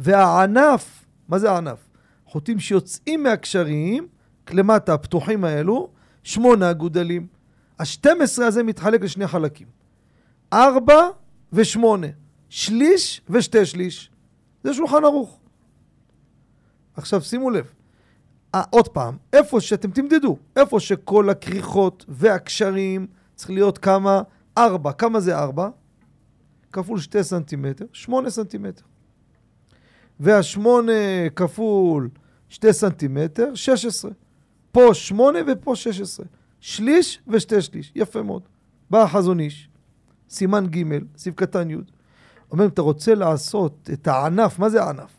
והענף, מה זה הענף? חוטים שיוצאים מהקשרים, למטה, הפתוחים האלו, שמונה גודלים. השתים עשרה הזה מתחלק לשני חלקים. ארבע ושמונה. שליש ושתי שליש. זה שולחן ערוך. עכשיו שימו לב, 아, עוד פעם, איפה שאתם תמדדו, איפה שכל הכריכות והקשרים צריך להיות כמה? ארבע. כמה זה ארבע? כפול שתי סנטימטר, שמונה סנטימטר. והשמונה כפול שתי סנטימטר, שש עשרה. פה שמונה ופה שש עשרה. שליש ושתי שליש. יפה מאוד. בא החזון איש, סימן ג', סעיף קטן י', אומר, אם אתה רוצה לעשות את הענף, מה זה הענף?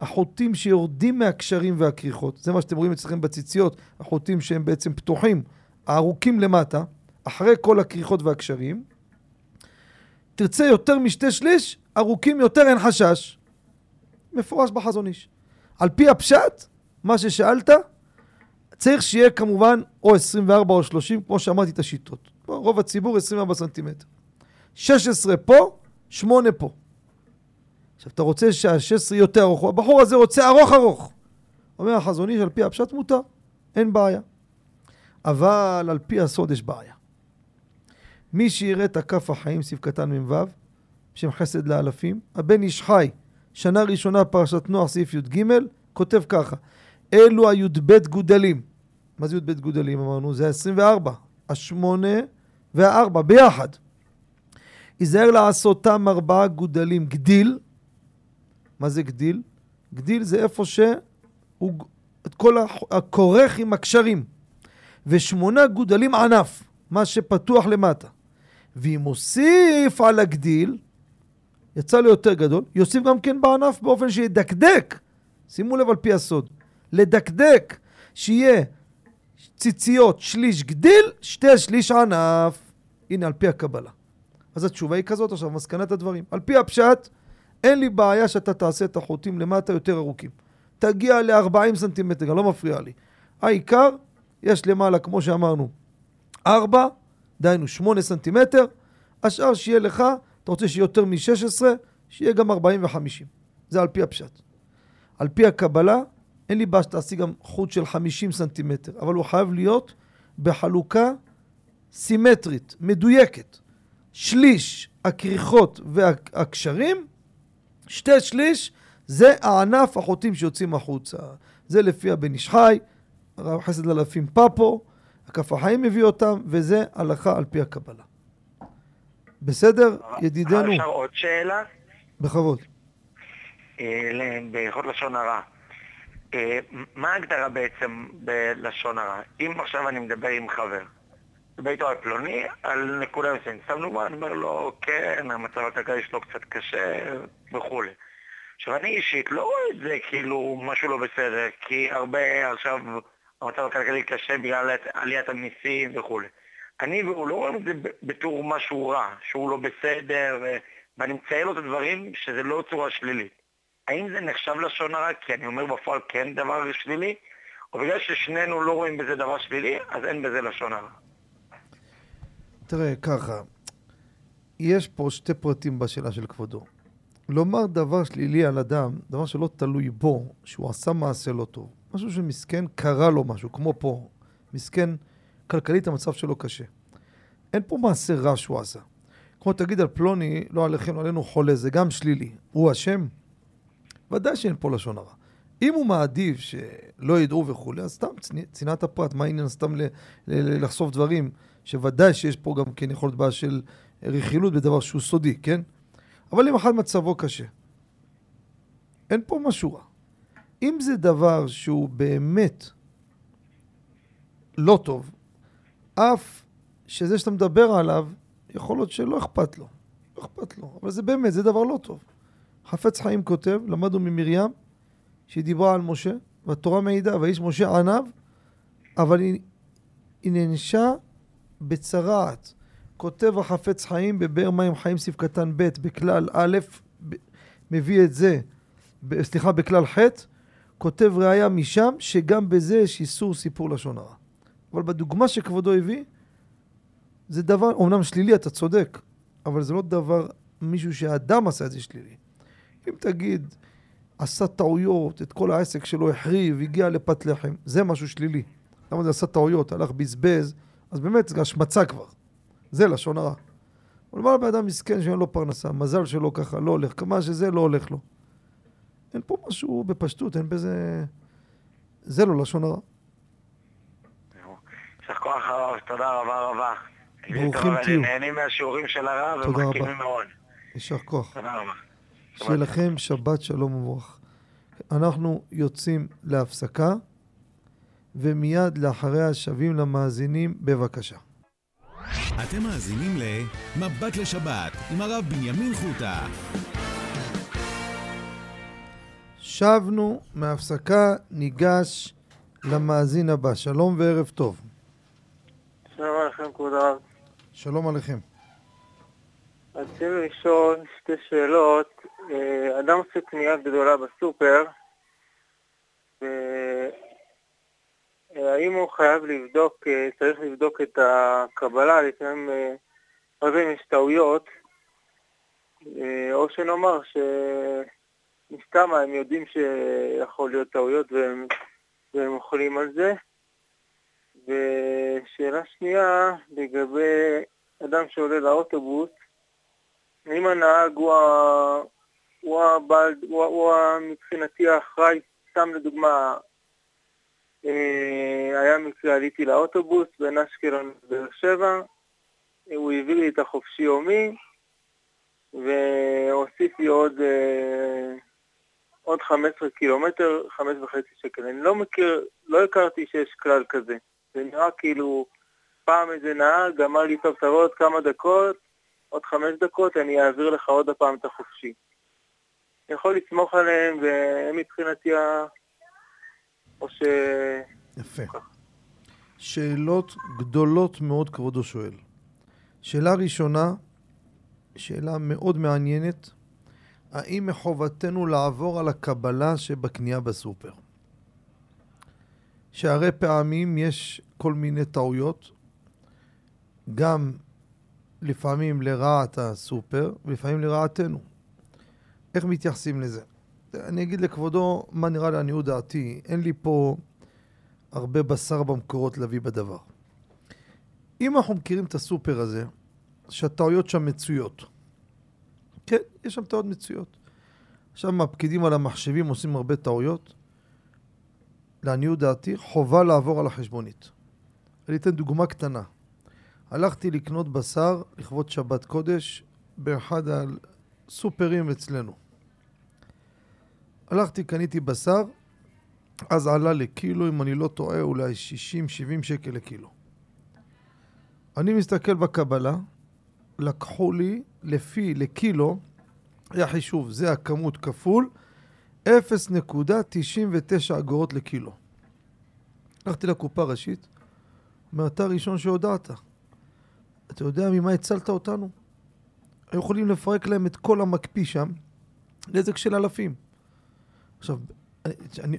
החוטים שיורדים מהקשרים והכריכות, זה מה שאתם רואים אצלכם בציציות, החוטים שהם בעצם פתוחים, הארוכים למטה, אחרי כל הכריכות והקשרים. תרצה יותר משתי שליש, ארוכים יותר אין חשש. מפורש בחזון איש. על פי הפשט, מה ששאלת, צריך שיהיה כמובן או 24 או 30, כמו שאמרתי את השיטות. רוב הציבור 24 סנטימטר. 16 פה, 8 פה. עכשיו, אתה רוצה שה-16 יותר ארוך, הבחור הזה רוצה ארוך ארוך. אומר החזון איש, על פי הפשט מותר, אין בעיה. אבל על פי הסוד יש בעיה. מי שיראה את הכף החיים, סעיף קטן מ"ו, שם חסד לאלפים, הבן איש חי, שנה ראשונה פרשת נוח, סעיף י"ג, כותב ככה, אלו הי"ב גודלים. מה זה י"ב גודלים אמרנו? זה ה-24, השמונה והארבע ביחד. ייזהר לעשותם ארבעה גודלים גדיל. מה זה גדיל? גדיל זה איפה שהוא את כל הכורך עם הקשרים. ושמונה גודלים ענף, מה שפתוח למטה. ואם מוסיף על הגדיל, יצא לו יותר גדול, יוסיף גם כן בענף באופן שידקדק. שימו לב על פי הסוד. לדקדק, שיהיה ציציות שליש גדיל, שתי שליש ענף. הנה, על פי הקבלה. אז התשובה היא כזאת עכשיו, מסקנת הדברים. על פי הפשט, אין לי בעיה שאתה תעשה את החוטים למטה יותר ארוכים. תגיע ל-40 סנטימטר, לא מפריע לי. העיקר, יש למעלה, כמו שאמרנו, 4, דהיינו 8 סנטימטר, השאר שיהיה לך, אתה רוצה שיהיה יותר מ-16, שיהיה גם 40 ו-50. זה על פי הפשט. על פי הקבלה, אין לי בעיה שתעשי גם חוט של 50 סנטימטר, אבל הוא חייב להיות בחלוקה סימטרית, מדויקת. שליש הכריכות והקשרים, שתי שליש זה הענף החוטים שיוצאים החוצה. זה לפי הבן איש חי, הרב חסד אלפים פאפו, הכף החיים מביא אותם, וזה הלכה על פי הקבלה. בסדר, ידידנו? אפשר עוד שאלה? בכבוד. אה, בהלכות לשון הרע. אה, מה ההגדרה בעצם בלשון הרע? אם עכשיו אני מדבר עם חבר, מדבר איתו על פלוני, על נקודה מסוימת, סתם דוגמא, אני אומר לו, כן, המצב הכלכלי שלו קצת קשה וכולי. עכשיו, אני אישית לא רואה את זה כאילו משהו לא בסדר, כי הרבה עכשיו המצב הכלכלי קשה בגלל עליית המיסים וכולי. אני והוא לא רואים את זה בתור משהו רע, שהוא לא בסדר, ואני מצייר לו את הדברים שזה לא צורה שלילית. האם זה נחשב לשון הרע? כי אני אומר בפועל כן דבר שלילי, או בגלל ששנינו לא רואים בזה דבר שלילי, אז אין בזה לשון הרע. תראה, ככה, יש פה שתי פרטים בשאלה של כבודו. לומר דבר שלילי על אדם, דבר שלא תלוי בו, שהוא עשה מעשה לא טוב, משהו שמסכן, קרה לו משהו, כמו פה, מסכן, כלכלית המצב שלו קשה. אין פה מעשה רע שהוא עשה. כמו תגיד על פלוני, לא עליכם, עלינו חולה, זה גם שלילי. הוא אשם? ודאי שאין פה לשון הרע. אם הוא מעדיף שלא ידעו וכולי, אז סתם צנ- צנעת הפרט, מה העניין סתם ל- ל- לחשוף דברים, שוודאי שיש פה גם כן יכול להיות בעיה של רכילות בדבר שהוא סודי, כן? אבל אם אחד מצבו קשה, אין פה משהו רע. אם זה דבר שהוא באמת לא טוב, אף שזה שאתה מדבר עליו, יכול להיות שלא אכפת לו. לא אכפת לו. אבל זה באמת, זה דבר לא טוב. חפץ חיים כותב, למדנו ממרים, שהיא דיברה על משה, והתורה מעידה, והאיש משה עניו, אבל היא, היא נענשה בצרעת. כותב החפץ חיים בבאר מים חיים סעיף קטן ב' בכלל א', ב, מביא את זה, ב, סליחה, בכלל ח', כותב ראיה משם, שגם בזה יש איסור סיפור לשון הרע. אבל בדוגמה שכבודו הביא, זה דבר, אומנם שלילי, אתה צודק, אבל זה לא דבר, מישהו שהאדם עשה את זה שלילי. אם תגיד, עשה טעויות, את כל העסק שלו החריב, הגיע לפת לחם, זה משהו שלילי. למה זה עשה טעויות, הלך בזבז, אז באמת זה השמצה כבר. זה לשון הרע. אבל מה לבן אדם מסכן שאין לו פרנסה, מזל שלו ככה, לא הולך, כמה שזה לא הולך לו. אין פה משהו בפשטות, אין בזה... זה לא לשון הרע. יישר כוח הרב, תודה רבה רבה. ברוכים תהיו. נהנים מהשיעורים של הרב תודה רבה. ומחכימים מאוד. יישר כוח. תודה רבה. שיהיה לכם שבת שלום ומבורך. אנחנו יוצאים להפסקה, ומיד לאחריה שבים למאזינים, בבקשה. אתם מאזינים ל"מבט לשבת" עם הרב בנימין חוטה. שבנו מההפסקה, ניגש למאזין הבא. שלום וערב טוב. שלום עליכם כבוד הרב. שלום עליכם. רצינו לשאול שתי שאלות. אה, אדם עושה קנייה גדולה בסופר, והאם הוא חייב לבדוק, אה, צריך לבדוק את הקבלה, לפעמים אה, הרבה פעמים יש טעויות, אה, או שנאמר שמסתם הם יודעים שיכול להיות טעויות והם, והם אוכלים על זה. ושאלה שנייה, לגבי אדם שעולה לאוטובוס, האם הנהג הוא, ה... הוא, הבעל... הוא, הוא מבחינתי האחראי, סתם לדוגמה, אה, היה מקרה, עליתי לאוטובוס בין אשקלון לבאר שבע, הוא הביא לי את החופשי יומי, והוסיף לי עוד, אה, עוד 15 קילומטר, חמש וחצי שקל. אני לא מכיר, לא הכרתי שיש כלל כזה. זה נראה כאילו פעם איזה נהג אמר לי, טוב, תבוא עוד כמה דקות, עוד חמש דקות, אני אעביר לך עוד הפעם את החופשי. אני יכול לסמוך עליהם, והם מבחינתי ה... או ש... יפה. שאלות גדולות מאוד כבודו שואל. שאלה ראשונה, שאלה מאוד מעניינת, האם מחובתנו לעבור על הקבלה שבקנייה בסופר? שהרי פעמים יש כל מיני טעויות, גם לפעמים לרעת הסופר ולפעמים לרעתנו. איך מתייחסים לזה? אני אגיד לכבודו מה נראה לעניות דעתי, אין לי פה הרבה בשר במקורות להביא בדבר. אם אנחנו מכירים את הסופר הזה, שהטעויות שם מצויות. כן, יש שם טעויות מצויות. עכשיו הפקידים על המחשבים עושים הרבה טעויות. לעניות דעתי, חובה לעבור על החשבונית. אני אתן דוגמה קטנה. הלכתי לקנות בשר לכבוד שבת קודש באחד הסופרים אצלנו. הלכתי, קניתי בשר, אז עלה לקילו, אם אני לא טועה, אולי 60-70 שקל לקילו. אני מסתכל בקבלה, לקחו לי לפי, לקילו, היה חישוב, זה הכמות כפול, 0.99 אגורות לקילו. הלכתי לקופה ראשית, אתה הראשון שהודעת. אתה יודע ממה הצלת אותנו? היו יכולים לפרק להם את כל המקפיא שם, נזק של אלפים. עכשיו, אני,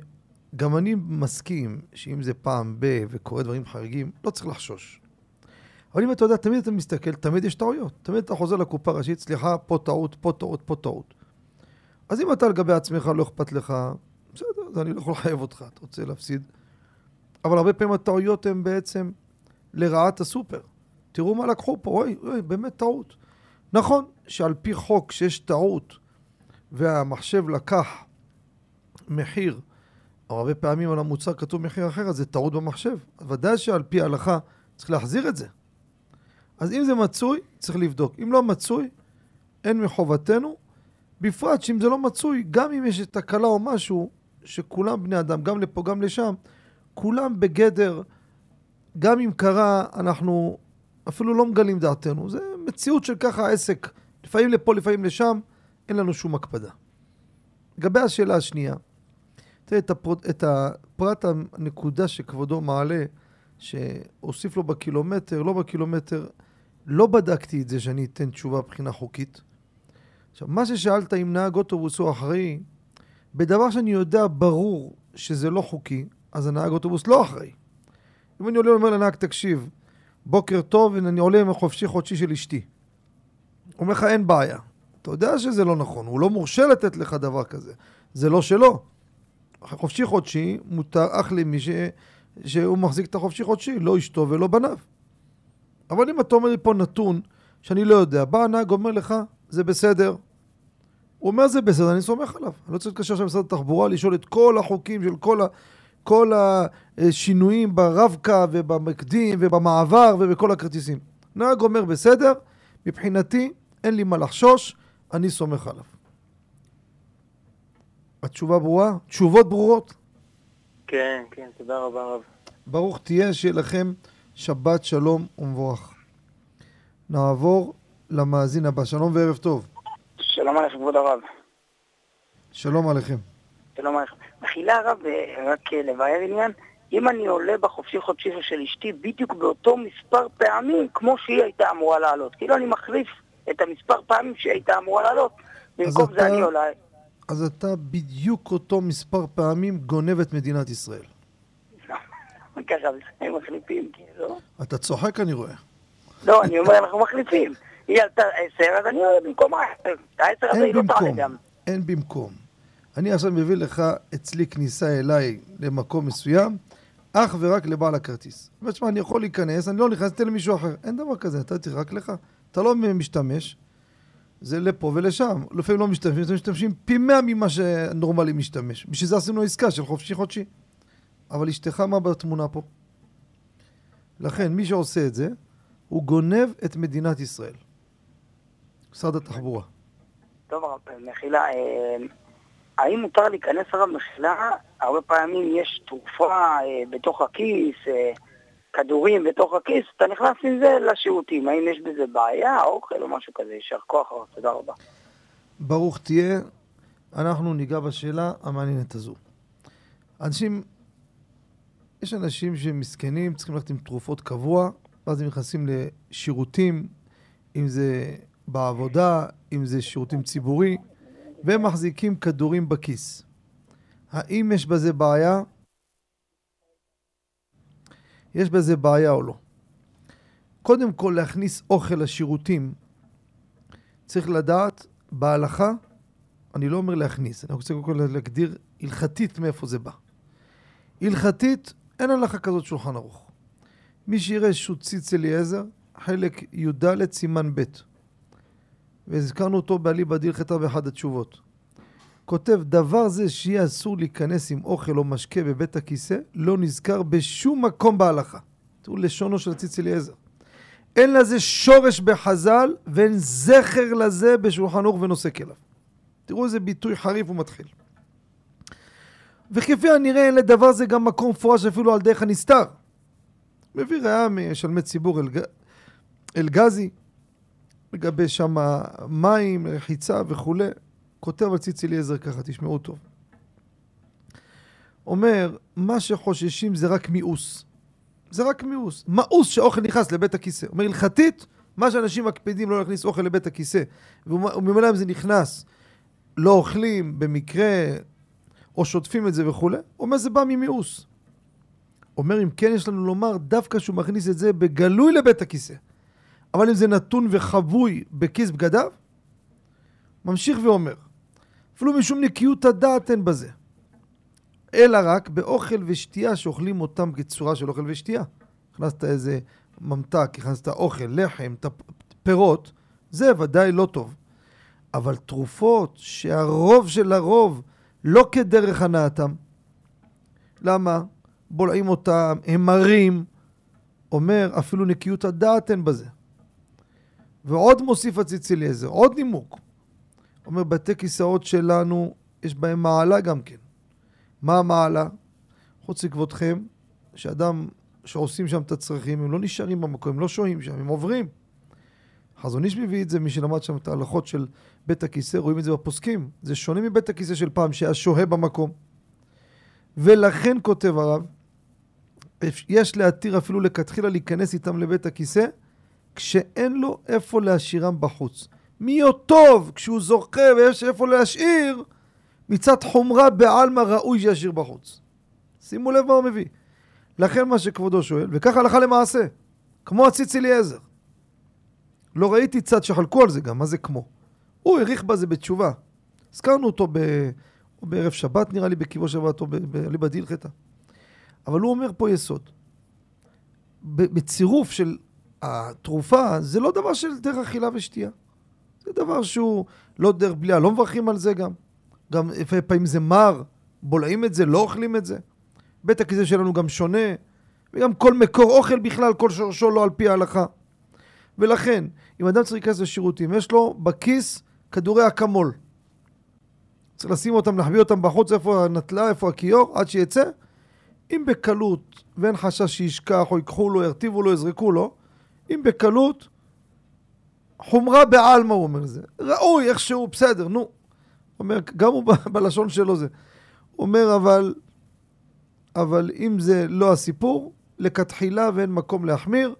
גם אני מסכים שאם זה פעם ב- וקורה דברים חריגים, לא צריך לחשוש. אבל אם אתה יודע, תמיד אתה מסתכל, תמיד יש טעויות. תמיד אתה חוזר לקופה ראשית, סליחה, פה טעות, פה טעות, פה טעות. אז אם אתה לגבי עצמך לא אכפת לך, בסדר, אז אני לא יכול לחייב אותך, אתה רוצה להפסיד. אבל הרבה פעמים הטעויות הן בעצם לרעת הסופר. תראו מה לקחו פה, אוי, אוי, באמת טעות. נכון שעל פי חוק שיש טעות והמחשב לקח מחיר אבל הרבה פעמים על המוצר כתוב מחיר אחר, אז זה טעות במחשב. ודאי שעל פי ההלכה צריך להחזיר את זה. אז אם זה מצוי, צריך לבדוק. אם לא מצוי, אין מחובתנו. בפרט שאם זה לא מצוי, גם אם יש תקלה או משהו, שכולם בני אדם, גם לפה, גם לשם, כולם בגדר, גם אם קרה, אנחנו אפילו לא מגלים דעתנו. זה מציאות של ככה העסק, לפעמים לפה, לפעמים לשם, אין לנו שום הקפדה. לגבי השאלה השנייה, תראה, את, הפרט, את הפרט הנקודה שכבודו מעלה, שהוסיף לו בקילומטר, לא בקילומטר, לא בדקתי את זה שאני אתן תשובה מבחינה חוקית. עכשיו, מה ששאלת אם נהג אוטובוס הוא אחראי, בדבר שאני יודע ברור שזה לא חוקי, אז הנהג אוטובוס לא אחראי. אם אני עולה ואומר לנהג, תקשיב, בוקר טוב, אני עולה עם החופשי חודשי של אשתי. הוא אומר לך, אין בעיה. אתה יודע שזה לא נכון, הוא לא מורשה לתת לך דבר כזה. זה לא שלו. חופשי חודשי מותר אך למי ש... שהוא מחזיק את החופשי חודשי, לא אשתו ולא בניו. אבל אם אתה אומר לי פה נתון שאני לא יודע, בא הנהג אומר לך, זה בסדר. הוא אומר זה בסדר, אני סומך עליו. אני לא צריך להתקשר עכשיו למשרד התחבורה, לשאול את כל החוקים של כל, ה... כל השינויים ברב-קו ובמקדים ובמעבר ובכל הכרטיסים. נהג אומר בסדר, מבחינתי אין לי מה לחשוש, אני סומך עליו. התשובה ברורה? תשובות ברורות? כן, כן, תודה רבה רב. ברוך תהיה, שיהיה לכם שבת שלום ומבורך. נעבור למאזין הבא. שלום וערב טוב. שלום עליכם, כבוד הרב. שלום עליכם. שלום עליכם. מחילה הרב, אה, רק אה, לבאר עניין, אם אני עולה בחופשי חודשי של אשתי בדיוק באותו מספר פעמים כמו שהיא הייתה אמורה לעלות. כאילו אני מחליף את המספר פעמים שהיא הייתה אמורה לעלות. במקום זה אתה- אני עולה... אז אתה בדיוק אותו מספר פעמים גונב את מדינת ישראל. ככה, הם מחליפים, כאילו. אתה צוחק אני רואה. לא, אני אומר, אנחנו מחליפים. היא עלתה עשר, אז אני עולה במקום העשר. העשר הזה היא לא תעלה גם. אין במקום. אני עכשיו מביא לך אצלי כניסה אליי למקום מסוים, אך ורק לבעל הכרטיס. אומר, שמע, אני יכול להיכנס, אני לא נכנס, תן למישהו אחר. אין דבר כזה, נתתי רק לך. אתה לא משתמש, זה לפה ולשם. לפעמים לא משתמשים, אתם משתמשים פי מאה ממה שנורמלי משתמש. בשביל זה עשינו עסקה של חופשי חודשי. אבל אשתך מה בתמונה פה? לכן, מי שעושה את זה, הוא גונב את מדינת ישראל. משרד התחבורה. טוב, מחילה, האם מותר להיכנס הרב מחילה? הרבה פעמים יש תרופה אה, בתוך הכיס, אה, כדורים בתוך הכיס, אתה נכנס עם זה לשירותים. האם יש בזה בעיה, אוכל או משהו כזה? יישר כוח תודה רבה. ברוך תהיה, אנחנו ניגע בשאלה המעניינת הזו. אנשים, יש אנשים שהם מסכנים, צריכים ללכת עם תרופות קבוע, ואז הם נכנסים לשירותים, אם זה בעבודה, אם זה שירותים ציבורי, והם מחזיקים כדורים בכיס. האם יש בזה בעיה? יש בזה בעיה או לא? קודם כל, להכניס אוכל לשירותים, צריך לדעת בהלכה, אני לא אומר להכניס, אני רוצה קודם כל להגדיר הלכתית מאיפה זה בא. הלכתית, אין הלכה כזאת שולחן ערוך. מי שיראה שוציץ אליעזר, חלק י"ד סימן ב', והזכרנו אותו באליבא דילכתא באחד התשובות. כותב, דבר זה שיהיה אסור להיכנס עם אוכל או משקה בבית הכיסא, לא נזכר בשום מקום בהלכה. תראו לשונו של ציץ אליעזר. אין לזה שורש בחז"ל ואין זכר לזה בשולחן ערוך ונוסק אליו. תראו איזה ביטוי חריף ומתחיל. וכפי הנראה אין לדבר זה גם מקום מפורש אפילו על דרך הנסתר. מביא ראיה משלמי ציבור אל, אלגזי, לגבי שם מים, רחיצה וכולי. כותב על ציץ אליעזר ככה, תשמעו טוב. אומר, מה שחוששים זה רק מיאוס. זה רק מיאוס. מאוס שאוכל נכנס לבית הכיסא. אומר, הלכתית, מה שאנשים מקפידים לא להכניס אוכל לבית הכיסא, וממילא אם זה נכנס, לא אוכלים במקרה, או שוטפים את זה וכולי, אומר, זה בא ממיאוס. אומר, אם כן יש לנו לומר, דווקא שהוא מכניס את זה בגלוי לבית הכיסא. אבל אם זה נתון וחבוי בכיס בגדיו, ממשיך ואומר, אפילו משום נקיות הדעת אין בזה. אלא רק באוכל ושתייה שאוכלים אותם כצורה של אוכל ושתייה. הכנסת איזה ממתק, הכנסת אוכל, לחם, פירות, זה ודאי לא טוב. אבל תרופות שהרוב של הרוב לא כדרך הנאתם, למה? בולעים אותם, הם מרים. אומר, אפילו נקיות הדעת אין בזה. ועוד מוסיף הציץ אליעזר, עוד נימוק. אומר, בתי כיסאות שלנו, יש בהם מעלה גם כן. מה המעלה? חוץ לכבודכם, שאדם שעושים שם את הצרכים, הם לא נשארים במקום, הם לא שוהים שם, הם עוברים. חזון איש מביא את זה, מי שלמד שם את ההלכות של בית הכיסא, רואים את זה בפוסקים. זה שונה מבית הכיסא של פעם, שהיה שוהה במקום. ולכן, כותב הרב, יש להתיר אפילו לכתחילה להיכנס איתם לבית הכיסא, כשאין לו איפה להשאירם בחוץ. מי עוד טוב כשהוא זוכה ויש איפה להשאיר, מצד חומרה בעלמא ראוי שישאיר בחוץ. שימו לב מה הוא מביא. לכן מה שכבודו שואל, וככה הלכה למעשה, כמו הציץ אליעזר. לא ראיתי צד שחלקו על זה גם, מה זה כמו? הוא העריך בזה בתשובה. הזכרנו אותו ב... בערב שבת נראה לי, בקיבו שבת, או באליבא דילחתא. אבל הוא אומר פה יסוד. בצירוף של התרופה, זה לא דבר של דרך אכילה ושתייה. זה דבר שהוא לא דרך בליעה, לא מברכים על זה גם. גם לפעמים זה מר, בולעים את זה, לא אוכלים את זה. בית הכיסא שלנו גם שונה, וגם כל מקור אוכל בכלל, כל שורשו לא על פי ההלכה. ולכן, אם אדם צריך להיכנס לשירותים, יש לו בכיס כדורי אקמול. צריך לשים אותם, להחביא אותם בחוץ, איפה הנטלה, איפה הכיור, עד שיצא. אם בקלות, ואין חשש שישכח, או ייקחו לו, ירטיבו לו, יזרקו לו, אם בקלות, חומרה בעלמא הוא אומר זה. ראוי איכשהו, בסדר, נו. אומר, גם הוא בלשון שלו זה. אומר, אבל, אבל אם זה לא הסיפור, לכתחילה ואין מקום להחמיר,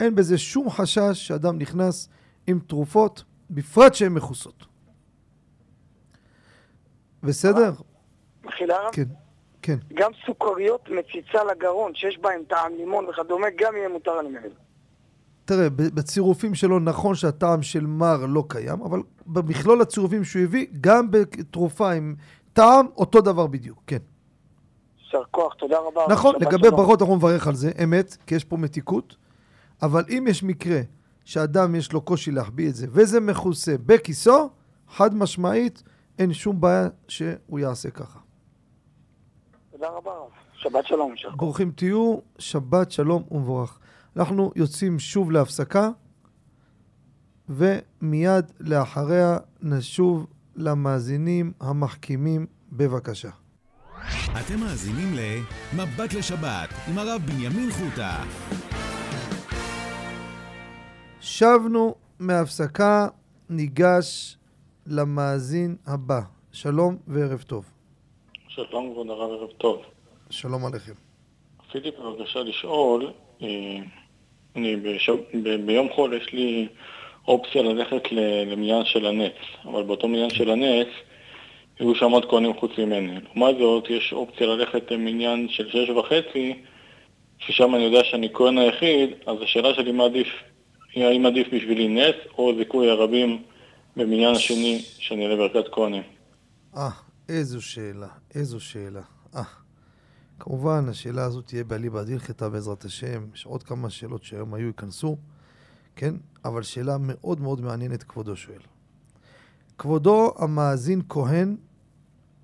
אין בזה שום חשש שאדם נכנס עם תרופות, בפרט שהן מכוסות. בסדר? מחילה? כן, כן. גם סוכריות מציצה לגרון, שיש בהן טעם לימון וכדומה, גם יהיה מותר מבין. תראה, בצירופים שלו נכון שהטעם של מר לא קיים, אבל במכלול הצירופים שהוא הביא, גם בתרופה עם טעם, אותו דבר בדיוק, כן. יישר כוח, תודה רבה. נכון, לגבי ברכות אנחנו נברך על זה, אמת, כי יש פה מתיקות, אבל אם יש מקרה שאדם יש לו קושי להחביא את זה, וזה מכוסה בכיסו, חד משמעית, אין שום בעיה שהוא יעשה ככה. תודה רבה, שבת שלום. ברוכים תהיו, שבת שלום ומבורך. אנחנו יוצאים שוב להפסקה, ומיד לאחריה נשוב למאזינים המחכימים בבקשה. אתם מאזינים ל"מבט לשבת" עם הרב בנימין חוטה. שבנו מהפסקה, ניגש למאזין הבא. שלום וערב טוב. שלום כבוד הרב, ערב טוב. שלום עליכם. רציתי בבקשה לשאול, אה, אני בשב... ב... ביום חול יש לי אופציה ללכת למניין של הנץ, אבל באותו מניין של הנץ היו שם עוד כהנים חוץ ממני. לעומת זאת, יש אופציה ללכת למניין של שש וחצי, ששם אני יודע שאני כהן היחיד, אז השאלה שלי מה עדיף, האם עדיף בשבילי נץ או זיכוי הרבים במניין השני שאני אעלה ברכת כהנים. אה, איזו שאלה, איזו שאלה. אה. כמובן, השאלה הזו תהיה באליבא דילכתא בעזרת השם, יש עוד כמה שאלות שהיום היו ייכנסו, כן? אבל שאלה מאוד מאוד מעניינת כבודו שואל. כבודו המאזין כהן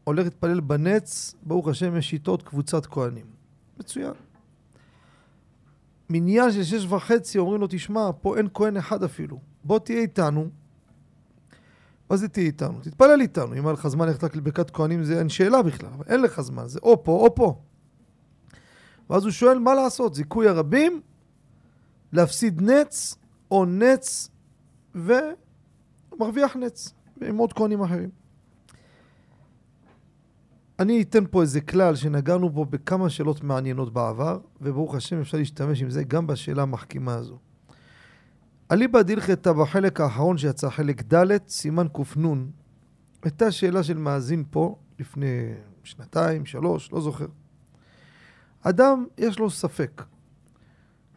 הולך להתפלל בנץ, ברוך השם יש שיטות קבוצת כהנים. מצוין. מניין של שש וחצי אומרים לו, תשמע, פה אין כהן אחד אפילו. בוא תהיה איתנו. מה זה תהיה איתנו? תתפלל איתנו. אם היה לך זמן ללכת לברכת כהנים זה אין שאלה בכלל, אבל אין לך זמן, זה או פה או פה. ואז הוא שואל מה לעשות, זיכוי הרבים, להפסיד נץ או נץ ומרוויח נץ עם עוד כהנים אחרים. אני אתן פה איזה כלל שנגענו בו בכמה שאלות מעניינות בעבר, וברוך השם אפשר להשתמש עם זה גם בשאלה המחכימה הזו. אליבא דילכתא בחלק האחרון שיצא, חלק ד', סימן קנ, הייתה שאלה של מאזין פה לפני שנתיים, שלוש, לא זוכר. אדם יש לו ספק,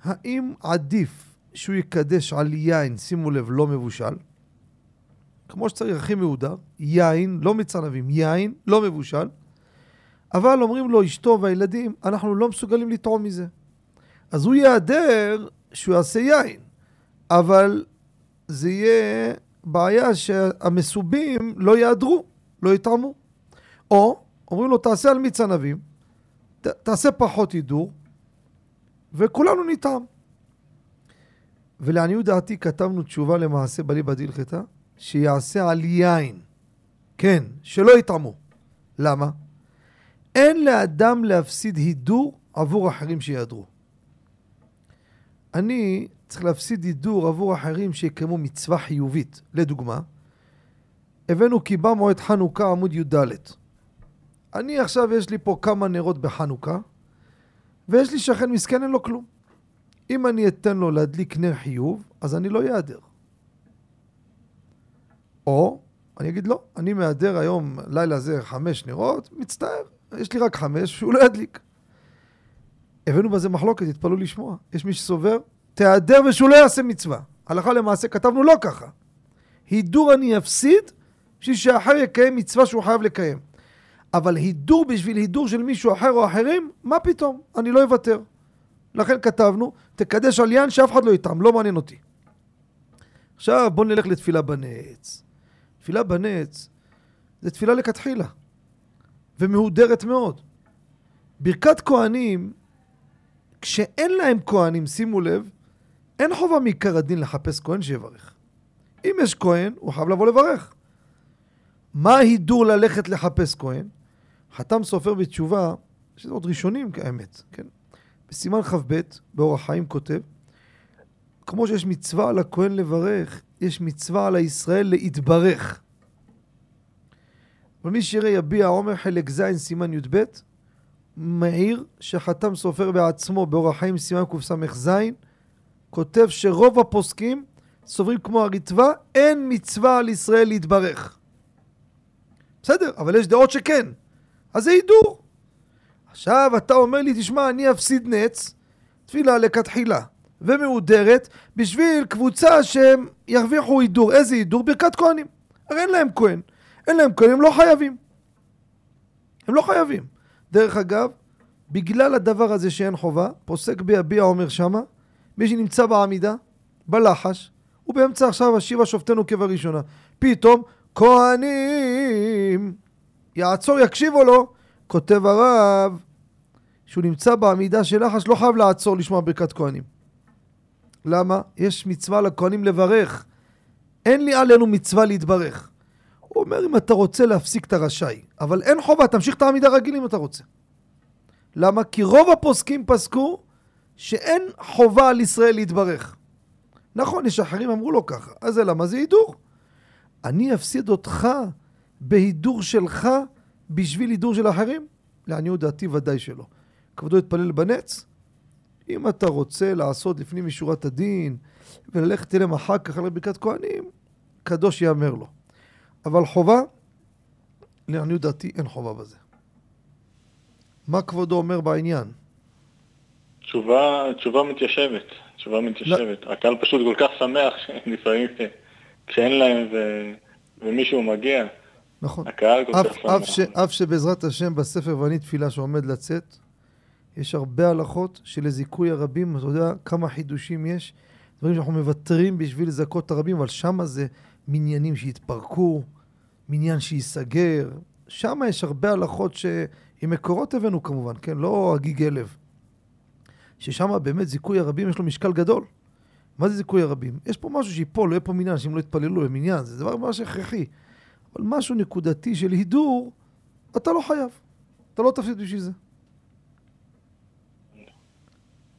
האם עדיף שהוא יקדש על יין, שימו לב, לא מבושל, כמו שצריך, הכי מהודר, יין, לא מצנבים, יין, לא מבושל, אבל אומרים לו, אשתו והילדים, אנחנו לא מסוגלים לטעום מזה. אז הוא ייעדר שהוא יעשה יין, אבל זה יהיה בעיה שהמסובים לא יעדרו, לא יטעמו. או, אומרים לו, תעשה על מיץ ענבים, תעשה פחות הידור, וכולנו נטעם. ולעניות דעתי כתבנו תשובה למעשה בליבא דילכתא, שיעשה על יין. כן, שלא יטעמו. למה? אין לאדם להפסיד הידור עבור אחרים שיהדרו. אני צריך להפסיד הידור עבור אחרים שיקיימו מצווה חיובית. לדוגמה, הבאנו כי בא מועד חנוכה עמוד י"ד. אני עכשיו יש לי פה כמה נרות בחנוכה, ויש לי שכן מסכן אין לו כלום. אם אני אתן לו להדליק נר חיוב, אז אני לא איעדר. או, אני אגיד לא, אני מהדר היום, לילה זה חמש נרות, מצטער, יש לי רק חמש, שהוא לא ידליק. הבאנו בזה מחלוקת, תתפלאו לשמוע. יש מי שסובר, תיעדר ושהוא לא יעשה מצווה. הלכה למעשה כתבנו לא ככה. הידור אני אפסיד בשביל שאחר יקיים מצווה שהוא חייב לקיים. אבל הידור בשביל הידור של מישהו אחר או אחרים, מה פתאום? אני לא אוותר. לכן כתבנו, תקדש עליין שאף אחד לא יטעם, לא מעניין אותי. עכשיו בואו נלך לתפילה בנץ. תפילה בנץ זה תפילה לכתחילה, ומהודרת מאוד. ברכת כהנים, כשאין להם כהנים, שימו לב, אין חובה מעיקר הדין לחפש כהן שיברך. אם יש כהן, הוא חייב לבוא לברך. מה ההידור ללכת לחפש כהן? חתם סופר בתשובה, שזה עוד ראשונים כאמת, כן? בסימן כ"ב, באורח חיים כותב, כמו שיש מצווה על הכהן לברך, יש מצווה על הישראל להתברך. ומי שיראה יביע עומר חלק ז' סימן י"ב, מעיר שחתם סופר בעצמו באורח חיים סימן קס"ז, כותב שרוב הפוסקים סוברים כמו הריטב"א, אין מצווה על ישראל להתברך. בסדר, אבל יש דעות שכן. אז זה הידור. עכשיו אתה אומר לי, תשמע, אני אפסיד נץ, תפילה לכתחילה, ומהודרת, בשביל קבוצה שהם ירוויחו הידור. איזה הידור? ברכת כהנים. הרי אין להם כהן. אין להם כהן, הם לא חייבים. הם לא חייבים. דרך אגב, בגלל הדבר הזה שאין חובה, פוסק ביביע אומר שמה, מי שנמצא בעמידה, בלחש, הוא באמצע עכשיו השיבה שופטנו כבראשונה. פתאום, כהנים, יעצור, יקשיב או לא? כותב הרב, שהוא נמצא בעמידה של לחש, לא חייב לעצור לשמוע ברכת כהנים. למה? יש מצווה לכהנים לברך. אין לי עלינו מצווה להתברך. הוא אומר, אם אתה רוצה להפסיק, אתה רשאי. אבל אין חובה, תמשיך את העמידה רגיל אם אתה רוצה. למה? כי רוב הפוסקים פסקו שאין חובה על ישראל להתברך. נכון, יש אחרים אמרו לו ככה. אז זה למה? זה הידור. אני אפסיד אותך בהידור שלך בשביל הידור של אחרים? לעניות דעתי ודאי שלא. כבודו יתפלל בנץ? אם אתה רוצה לעשות לפנים משורת הדין וללכת אליהם אחר כך על ברכת כהנים, קדוש יאמר לו. אבל חובה, לעניות דעתי אין חובה בזה. מה כבודו אומר בעניין? תשובה, תשובה מתיישבת, תשובה מתיישבת. לא. הקהל פשוט כל כך שמח שלפעמים כשאין להם ו... ומישהו מגיע, נכון. הקהל כל כך. אף, ש, אף שבעזרת השם בספר ואני תפילה שעומד לצאת, יש הרבה הלכות שלזיכוי הרבים, אתה יודע כמה חידושים יש, דברים שאנחנו מוותרים בשביל לזכות הרבים, אבל שמה זה מניינים שהתפרקו, מניין שייסגר, שם יש הרבה הלכות שעם מקורות הבאנו כמובן, כן? לא הגיגי לב. ששם באמת זיכוי הרבים יש לו משקל גדול. מה זה זיכוי הרבים? יש פה משהו שיפול, לא יהיה פה מניין, שאם לא יתפללו למניין, זה דבר ממש הכרחי. אבל משהו נקודתי של הידור, אתה לא חייב. אתה לא תפסיד בשביל זה.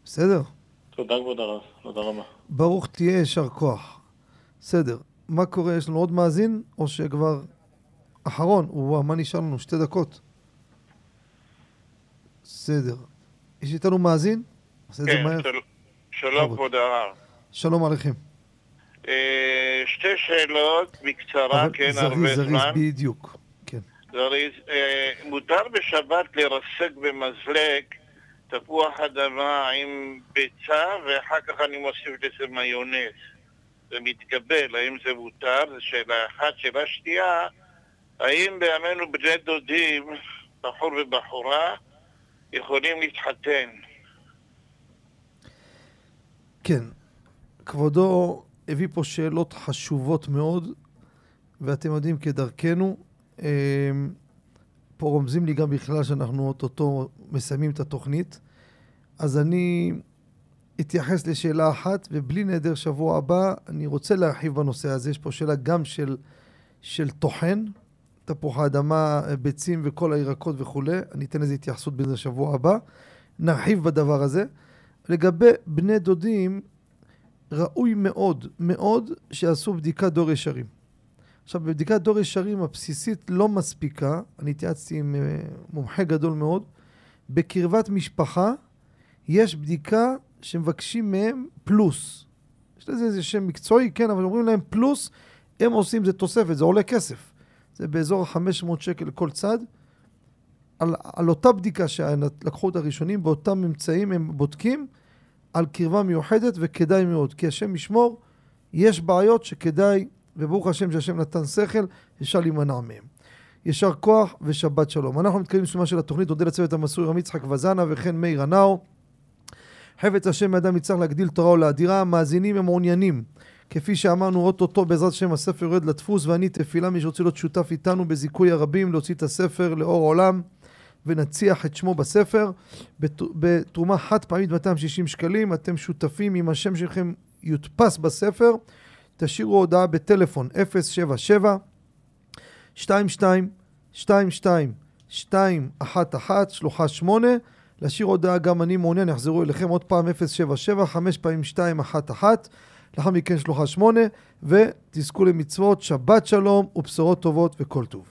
בסדר? תודה כבוד הרב, תודה רבה. ברוך תהיה, יישר כוח. בסדר. מה קורה? יש לנו עוד מאזין? או שכבר... אחרון. וואו, מה נשאר לנו? שתי דקות. בסדר. יש איתנו מאזין? כן. של- שלום כבוד הרב. שלום עליכם. אה, שתי שאלות בקצרה, כן, הרבה זריז, זריז, זמן. בדיוק. כן. זריז. אה, מותר בשבת לרסק במזלג תפוח אדמה עם ביצה, ואחר כך אני מוסיף לזה מיונז. זה מתקבל, האם זה מותר? זו שאלה אחת. שאלה שנייה, האם בימינו בני דודים, בחור ובחורה, יכולים להתחתן? כן. כבודו הביא פה שאלות חשובות מאוד, ואתם יודעים כדרכנו, אמ, פה רומזים לי גם בכלל שאנחנו אוטוטו מסיימים את התוכנית. אז אני אתייחס לשאלה אחת, ובלי נדר שבוע הבא, אני רוצה להרחיב בנושא הזה. יש פה שאלה גם של, של טוחן, תפוח האדמה, ביצים וכל הירקות וכולי. אני אתן לזה התייחסות בזה שבוע הבא. נרחיב בדבר הזה. לגבי בני דודים, ראוי מאוד מאוד שיעשו בדיקת דור ישרים. עכשיו, בבדיקת דור ישרים הבסיסית לא מספיקה, אני התייעצתי עם uh, מומחה גדול מאוד, בקרבת משפחה יש בדיקה שמבקשים מהם פלוס. יש לזה איזה שם מקצועי, כן, אבל אומרים להם פלוס, הם עושים, זה תוספת, זה עולה כסף. זה באזור ה-500 שקל לכל צד. על, על אותה בדיקה שלקחו את הראשונים, באותם ממצאים הם בודקים על קרבה מיוחדת וכדאי מאוד. כי השם ישמור, יש בעיות שכדאי, וברוך השם שהשם נתן שכל, אפשר להימנע מהם. יישר כוח ושבת שלום. אנחנו מתקדמים לסיומה של התוכנית, נודה לצוות המסור רמי יצחק וזנה וכן מאיר הנאו. חפץ השם מאדם יצטרך להגדיל תורה או להדירה, המאזינים הם מעוניינים. כפי שאמרנו, אוטוטו בעזרת השם הספר יורד לדפוס ואני תפילה מי שרוצה להיות שותף איתנו בזיכוי הרבים להוציא את הספר לאור עולם ונציח את שמו בספר. בתרומה חד פעמית 260 שקלים. אתם שותפים אם השם שלכם יודפס בספר. תשאירו הודעה בטלפון 077 22 22 211 שלוחה 8 להשאיר הודעה גם אני מעוניין, יחזרו אליכם עוד פעם 077 5 פעמים 211 לאחר מכן שלוחה 8 ותזכו למצוות שבת שלום ובשורות טובות וכל טוב.